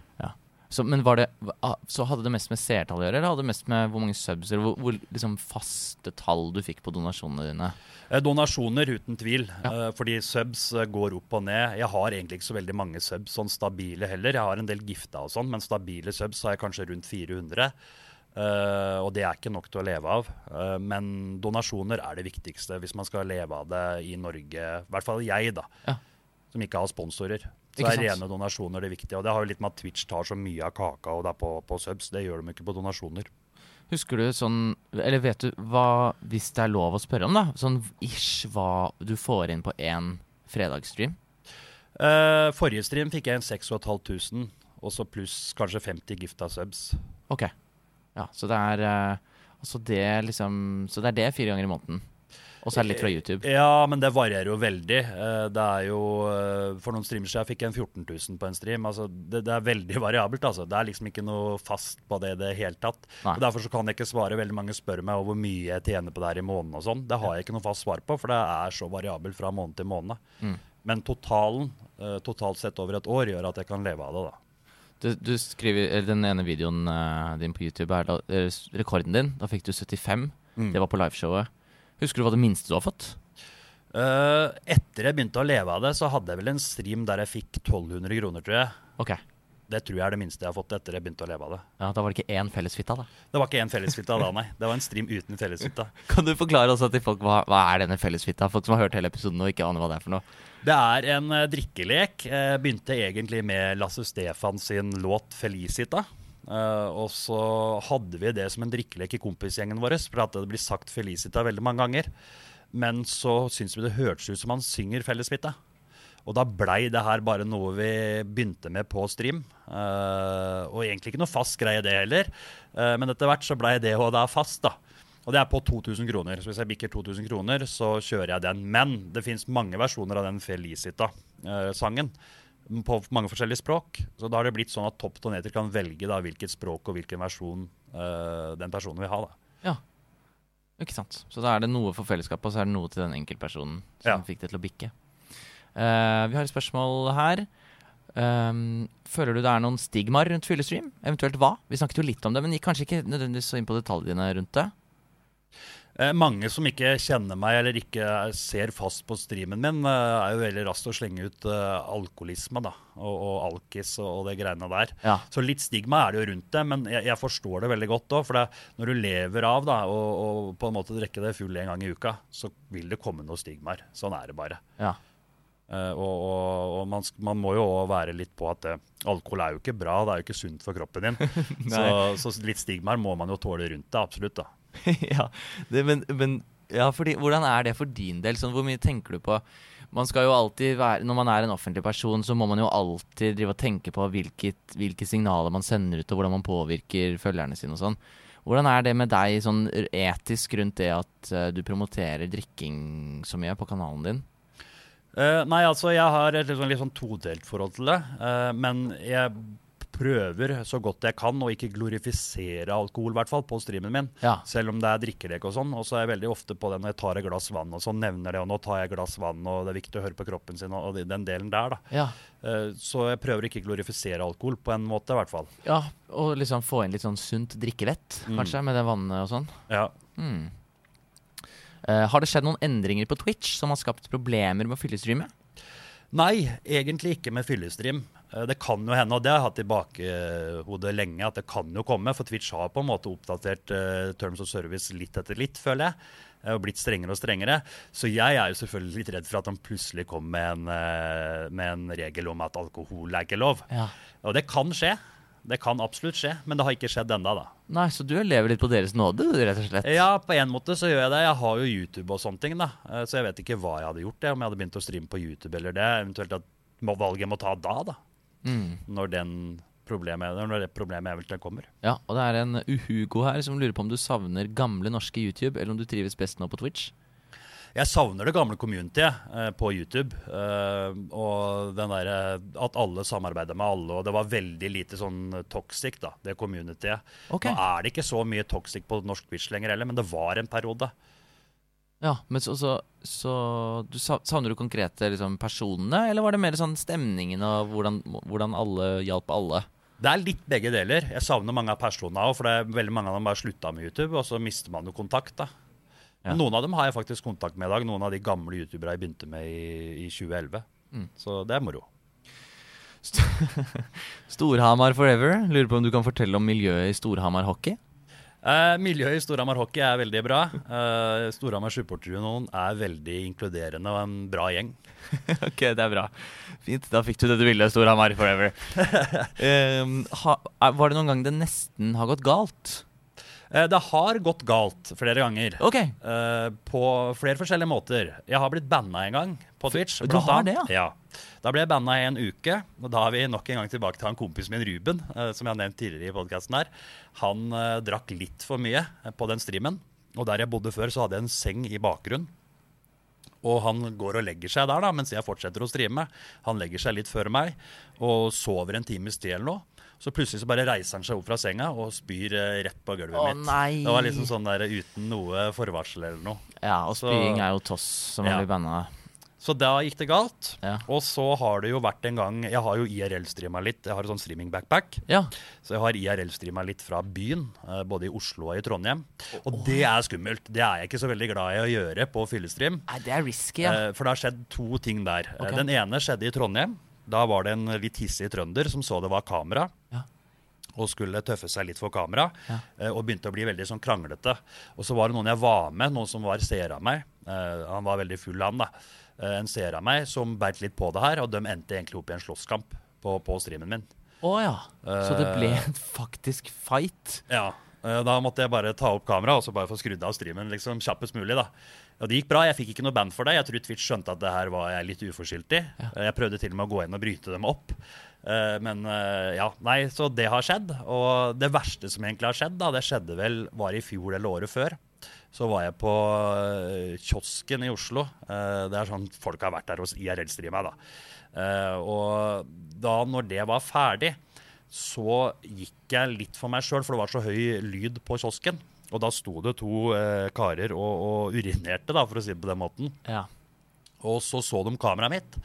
A: Så, men var det, ah, så hadde det mest med seertall å gjøre, eller hadde det mest med hvor mange subs, eller hvor, hvor liksom faste tall du fikk på donasjonene dine?
B: Eh, Donasjoner, uten tvil.
A: Ja.
B: Eh, Fordi subs går opp og ned. Jeg har egentlig ikke så veldig mange subs sånn stabile heller. Jeg har en del gifta og sånn, men stabile subs har jeg kanskje rundt 400. Eh, og det er ikke nok til å leve av. Uh, men donasjoner er det viktigste hvis man skal leve av det i Norge. I hvert fall jeg, da.
A: Ja.
B: Som ikke har sponsorer. Så
A: Ikke
B: er
A: sant?
B: rene donasjoner det viktige. Og det har jo litt med at Twitch tar så mye av kaka og det er på, på subs. Det gjør de ikke på donasjoner.
A: Husker du sånn Eller vet du hva, hvis det er lov å spørre om, da? Sånn ish hva du får inn på én fredagsstream?
B: Uh, forrige stream fikk jeg en 6500, og så pluss kanskje 50 gifta subs.
A: Ok. Ja, så det er eh, Altså det liksom Så det er det fire ganger i måneden. Og så er det litt fra YouTube.
B: Ja, men det varierer jo veldig. Eh, Det er jo eh, For noen streamere siden fikk jeg en 14 000 på en stream. Altså, det, det er veldig variabelt, altså. Det er liksom ikke noe fast på det i det hele tatt.
A: Nei.
B: Og Derfor så kan jeg ikke svare. Veldig mange spør meg hvor mye jeg tjener på det her i måneden og sånn. Det har jeg ikke noe fast svar på, for det er så variabelt fra måned til måned.
A: Mm.
B: Men totalen, eh, totalt sett over et år, gjør at jeg kan leve av det, da.
A: Du, du skriver eller Den ene videoen uh, din på YouTube er da, uh, rekorden din. Da fikk du 75.
B: Mm.
A: Det var på liveshowet. Husker du hva det minste du har fått?
B: Uh, etter jeg begynte å leve av det, så hadde jeg vel en stream der jeg fikk 1200 kroner, tror jeg.
A: Okay.
B: Det tror jeg er det minste jeg har fått etter jeg begynte å leve av det.
A: Ja, Da var det ikke én fellesfitta, da.
B: Det var ikke én fellesfitta da, nei. Det var en stream uten fellesfitta.
A: Kan du forklare også til folk hva, hva er denne fellesfitta? Folk som har hørt hele episoden og ikke aner hva det er for noe.
B: Det er en eh, drikkelek. Eh, begynte egentlig med Lasse Stefan sin låt 'Felicita'. Eh, og så hadde vi det som en drikkelek i kompisgjengen vår, for at det blir sagt 'Felicita' veldig mange ganger. Men så syns vi det hørtes ut som han synger 'Fellesfitta'. Og da blei det her bare noe vi begynte med på stream. Uh, og egentlig ikke noe fast greie, det heller. Uh, men etter hvert så blei det og er fast, da. Og det er på 2000 kroner. Så hvis jeg bikker 2000 kroner, så kjører jeg den. Men det fins mange versjoner av den Felicita-sangen. på mange forskjellige språk. Så da har det blitt sånn at Topp Toneter kan velge da hvilket språk og hvilken versjon uh, den personen vil ha. da.
A: Ja. Ikke sant. Så da er det noe for fellesskapet, og så er det noe til den enkeltpersonen som
B: Ja.
A: fikk det til å bikke. Uh, vi har et spørsmål her. Um, føler du det er noen stigmaer rundt fyllestream? Eventuelt hva? Vi snakket jo litt om det, men gikk kanskje ikke nødvendigvis så inn på detaljene rundt det.
B: Eh, mange som ikke kjenner meg eller ikke ser fast på streamen min, eh, er jo veldig raskt å slenge ut eh, alkoholisme da, og, og alkis og, og det greiene der.
A: Ja.
B: Så litt stigma er det jo rundt det, men jeg, jeg forstår det veldig godt òg. For det, når du lever av da, og, og på en måte drikker det full en gang i uka, så vil det komme noen stigmaer. Sånn er det bare.
A: Ja.
B: Uh, og og, og man, man må jo òg være litt på at uh, alkohol er jo ikke bra, det er jo ikke sunt for kroppen din. så, så litt stigmaer må man jo tåle rundt det, absolutt. da.
A: ja, det, men, men ja, fordi, hvordan er det for din del? Sånn, hvor mye tenker du på man skal jo alltid være, Når man er en offentlig person, så må man jo alltid drive og tenke på hvilket, hvilke signaler man sender ut, og hvordan man påvirker følgerne sine og sånn. Hvordan er det med deg sånn etisk rundt det at uh, du promoterer drikking så mye på kanalen din?
B: Uh, nei, altså jeg har et litt sånn, litt sånn todelt forhold til det. Uh, men jeg prøver så godt jeg kan å ikke glorifisere alkohol, i hvert fall, på streamen min.
A: Ja.
B: Selv om det er drikkelek og sånn. Og så er jeg veldig ofte på det når jeg tar et glass vann og sånn, nevner det. Og nå tar jeg et glass vann, og det er viktig å høre på kroppen sin, og den delen der, da.
A: Ja.
B: Eh, så jeg prøver ikke å glorifisere alkohol, på en måte, i hvert fall.
A: ja og liksom få inn litt sånn sunt drikkevett, kanskje, med det vannet og sånn.
B: Ja.
A: Mm. Uh, har det skjedd noen endringer på Twitch som har skapt problemer med å fyllestreame?
B: Nei, egentlig ikke med fyllestream. Eh, Det kan jo hende, og det har jeg hatt i bakhodet lenge, at det kan jo komme. For Twitch har på en måte oppdatert uh, Terms of Service litt etter litt, føler jeg. eh, Og blitt strengere og strengere. Så jeg er jo selvfølgelig litt redd for at de plutselig kommer med en, med en regel om at alkohol er ikke lov.
A: Ja.
B: Og det kan skje. Det kan absolutt skje, men det har ikke skjedd ennå, da.
A: Nei, så du lever litt på deres nåde, rett og slett?
B: Ja, på en måte så gjør jeg det. Jeg har jo YouTube og sånne ting, da. Så jeg vet ikke hva jeg hadde gjort, det, om jeg hadde begynt å streame på YouTube eller det. Eventuelt at valget jeg må ta da, da.
A: Mm.
B: Når, den problemet, når det problemet eventuelt kommer.
A: Ja, og det er en uhugo her som lurer på om du savner gamle norske YouTube, eller om du trives best nå på Twitch.
B: Jeg savner det gamle communityet eh, på YouTube. eh, og den der, at alle samarbeider med alle. Og det var veldig lite sånn toxic, da, det communityet.
A: Okay.
B: Nå er det ikke så mye toxic på norsk Twitch lenger heller, men det var en periode.
A: Ja, men så, så, så du Savner du konkrete liksom, personene, eller var det mer sånn stemningen og hvordan, hvordan alle hjalp alle?
B: Det er litt begge deler. Jeg savner mange av personene òg, for det er veldig mange av dem bare slutta med YouTube, og så mister man jo kontakt, da.
A: Ja.
B: noen av dem har jeg faktisk kontakt med i dag. Noen av de gamle youtubere jeg begynte med i, i 2011.
A: Mm.
B: Så det er moro.
A: Storhamar forever. Lurer på om du kan fortelle om miljøet i Storhamar hockey?
B: Eh, miljøet i Storhamar hockey er veldig bra. Uh, Storhamar supporterunion er veldig inkluderende og en bra gjeng.
A: ok, det er bra. Fint, da fikk du det du ville, Storhamar forever. Ehm, ha, var det noen gang det nesten har gått galt?
B: Eh, det har gått galt flere ganger.
A: Ok,
B: Uh, på flere forskjellige måter. Jeg har blitt banna en gang på Twitch.
A: Du har det,
B: ja? ja. Da ble jeg banna i en uke. Og da er vi nok en gang tilbake til han kompisen min Ruben, uh, som jeg har nevnt tidligere i podkasten her. Han uh, drakk litt for mye på den streamen. Og der jeg bodde før, så hadde jeg en seng i bakgrunnen. Og han går og legger seg der da, mens jeg fortsetter å streame. Han legger seg litt før meg og sover en times tid eller noe. Så plutselig så bare reiser han seg opp fra senga og spyr eh, rett på gulvet
A: Å,
B: mitt.
A: nei.
B: Det var liksom sånn der uten noe forvarsel eller noe.
A: ja, og
B: Så-
A: spying er jo toss som man
B: Ja.
A: blir banna.
B: Så da gikk det galt.
A: Ja.
B: Og så har det jo vært en gang Jeg har jo IRL-streama litt. Jeg har en sånn streaming-backpack.
A: Ja,
B: Så jeg har IRL-streama litt fra byen, eh, både i Oslo og i Trondheim. Og det er skummelt. Det er jeg ikke så veldig glad i å gjøre på fyllestream.
A: Nei, det er risky, ja.
B: Eh, For det har skjedd to ting der.
A: Okay.
B: Den ene skjedde i Trondheim. Da var det en litt hissig trønder som så det var kamera.
A: Ja.
B: Og skulle tøffe seg litt for kamera.
A: Ja.
B: eh, Og begynte å bli veldig sånn kranglete. Og så var det noen jeg var med, noen som var seer av meg. Eh, Han var veldig full, han da. Eh, En seer av meg som beit litt på det her, og de endte egentlig opp i en slåsskamp på, på streamen min.
A: Å ja. Så det ble en faktisk fight?
B: Ja, Da måtte jeg bare ta opp kameraet og så bare få skrudd av streamen liksom kjappest mulig. da. Og det gikk bra. Jeg fikk ikke noe band for det. Jeg tror Twitch skjønte at det her var jeg litt uforskyldt i. Jeg prøvde til og med å gå inn og bryte dem opp. Eh, Men eh, ja, nei, så det har skjedd. Og det verste som egentlig har skjedd, da, det skjedde vel var i fjor eller året før. Så var jeg på eh, kiosken i Oslo. Eh, Det er sånn folk har vært der hos IRL-streama, da. Eh, Og da når det var ferdig, så gikk jeg litt for meg sjøl, for det var så høy lyd på kiosken. Og da sto det to eh, karer og, og urinerte, da, for å si det på den måten.
A: Ja.
B: Og så så de kameraet mitt.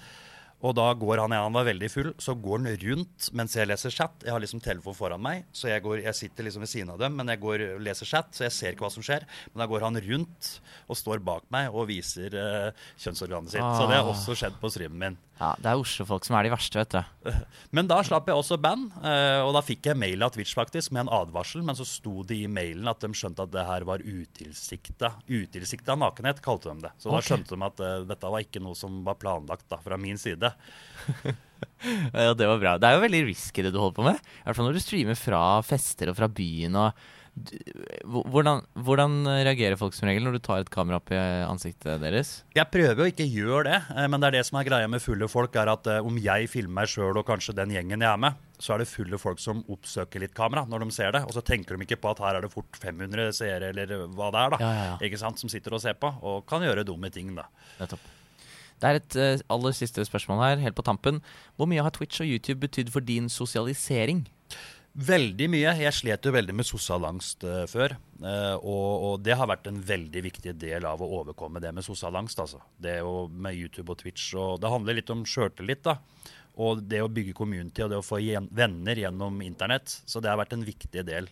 B: Og da går han, igjen, han var veldig full, så går han rundt mens jeg leser chat. Jeg har liksom telefon foran meg, så jeg, går, jeg sitter liksom ved siden av dem, men jeg går og leser chat, så jeg ser ikke hva som skjer. Men da går han rundt og står bak meg og viser uh, kjønnsorganet sitt. Så det har
A: Ah.
B: også skjedd på streamen min.
A: ja. Det er Oslo-folk som er de verste, vet du.
B: Men da slapp jeg også band, uh, og da fikk jeg mail av Twitch faktisk med en advarsel, men så sto det i mailen at de skjønte at det her var utilsikta. Utilsikta nakenhet, kalte de det. Så da skjønte de at uh, dette var ikke noe som var planlagt da, fra min side.
A: Ja, det var bra. Det er jo veldig risky det du holder på med. I hvert fall når du streamer fra fester og fra byen og hvordan, hvordan reagerer folk som regel når du tar et kamera opp i ansiktet deres?
B: Jeg prøver jo ikke å gjøre det, eh, men det er det som er greia med fulle folk, er at eh, om jeg filmer meg sjøl og kanskje den gjengen jeg er med, så er det fulle folk som oppsøker litt kamera når de ser det, og så tenker de ikke på at her er det fort 500 seere eller hva det er, da.
A: Ja, ja, ja.
B: Ikke sant, som sitter og ser på, og kan gjøre dumme ting, da.
A: Nettopp. Det er et eh, aller siste spørsmål her, helt på tampen. Hvor mye har Twitch og YouTube betydd for din sosialisering?
B: Veldig mye. Jeg slet jo veldig med sosial angst uh, før. Uh, og, og det har vært en veldig viktig del av å overkomme det med sosial angst. Altså. Det jo med YouTube og Twitch. Og det handler litt om sjøltillit. Og det å bygge community og det å få venner gjennom internett. Så det har vært en viktig del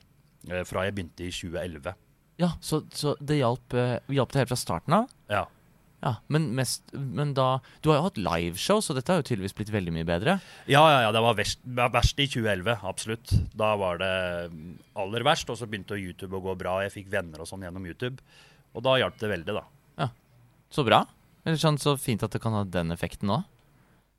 B: uh, fra jeg begynte i 2011.
A: Ja, så, så det hjalp, eh, hjalp det helt fra starten av?
B: Ja.
A: Ja, men, mest, men da Du har jo hatt liveshow, så dette har jo tydeligvis blitt veldig mye bedre.
B: Ja, ja, ja, det var verst, verst i 2011, absolutt. Da var det aller verst, og så begynte YouTube å gå bra. Jeg fikk venner og sånn gjennom YouTube. Og da hjalp det veldig, da.
A: Så bra. Eller sånn så fint at det kan ha den effekten òg.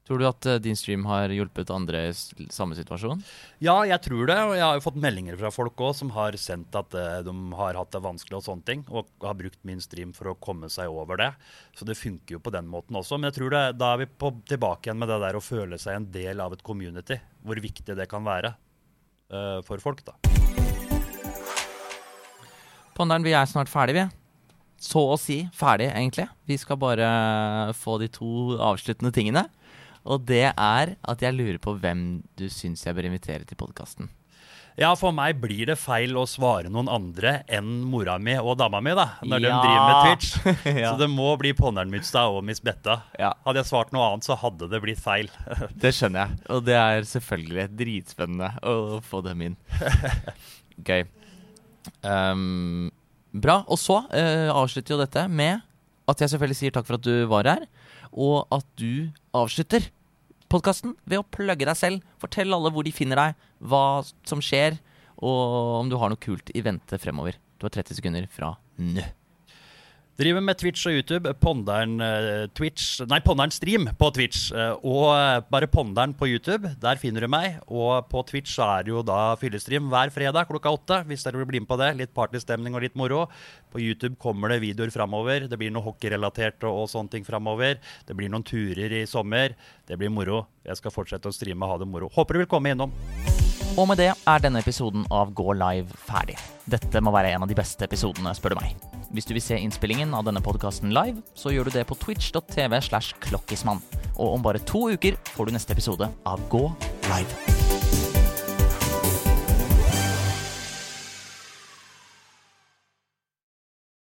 A: Tror du at eh, din stream har hjulpet andre i samme situasjon?
B: Ja, jeg tror det. Og jeg har jo fått meldinger fra folk òg som har sendt at eh, de har hatt det vanskelig og sånne ting. Og har brukt min stream for å komme seg over det. Så det funker jo på den måten også. Men jeg tror det, da er vi på, tilbake igjen med det der å føle seg en del av et community. Hvor viktig det kan være uh, for folk, da.
A: Ponderen, vi er snart ferdig, vi. Så å si ferdig, egentlig. Vi skal bare få de to avsluttende tingene. Og det er at jeg lurer på hvem du syns jeg bør invitere til podkasten.
B: Ja, for meg blir det feil å svare noen andre enn mora mi og dama mi, da. Når de driver med Twitch.
A: Ja.
B: Så det må bli Ponneren Mutstad og Miss Betta.
A: Ja.
B: Hadde jeg svart noe annet, så hadde det blitt feil.
A: Det skjønner jeg. Og det er selvfølgelig dritspennende å få dem inn. Gøy. Um, bra. Og så uh, avslutter jo dette med at jeg selvfølgelig sier takk for at du var her, og at du avslutter podkasten ved å plugge deg selv. Fortell alle hvor de finner deg, hva som skjer, og om du har noe kult i vente fremover. Du har 30 sekunder fra nå.
B: Driver med Twitch og YouTube. Ponderen eh, Twitch Nei, Ponderen Stream på Twitch. eh, og eh, bare Ponderen på YouTube. Der finner du meg. Og på Twitch så er det jo da fyllestream hver fredag klokka åtte. Hvis dere vil bli med på det. Litt partystemning og litt moro. På YouTube kommer det videoer framover. Det blir noe hockeyrelatert og, og sånne ting framover. Det blir noen turer i sommer. Det blir moro. Jeg skal fortsette å streame og ha det moro. Håper du vil komme innom.
A: Og med det er denne episoden av Gå live ferdig. Dette må være en av de beste episodene, spør du meg. Hvis du vil se innspillingen av denne podkasten live, så gjør du det på twitch.tv slash klokkismann. Og om bare to uker får du neste episode av Gå live.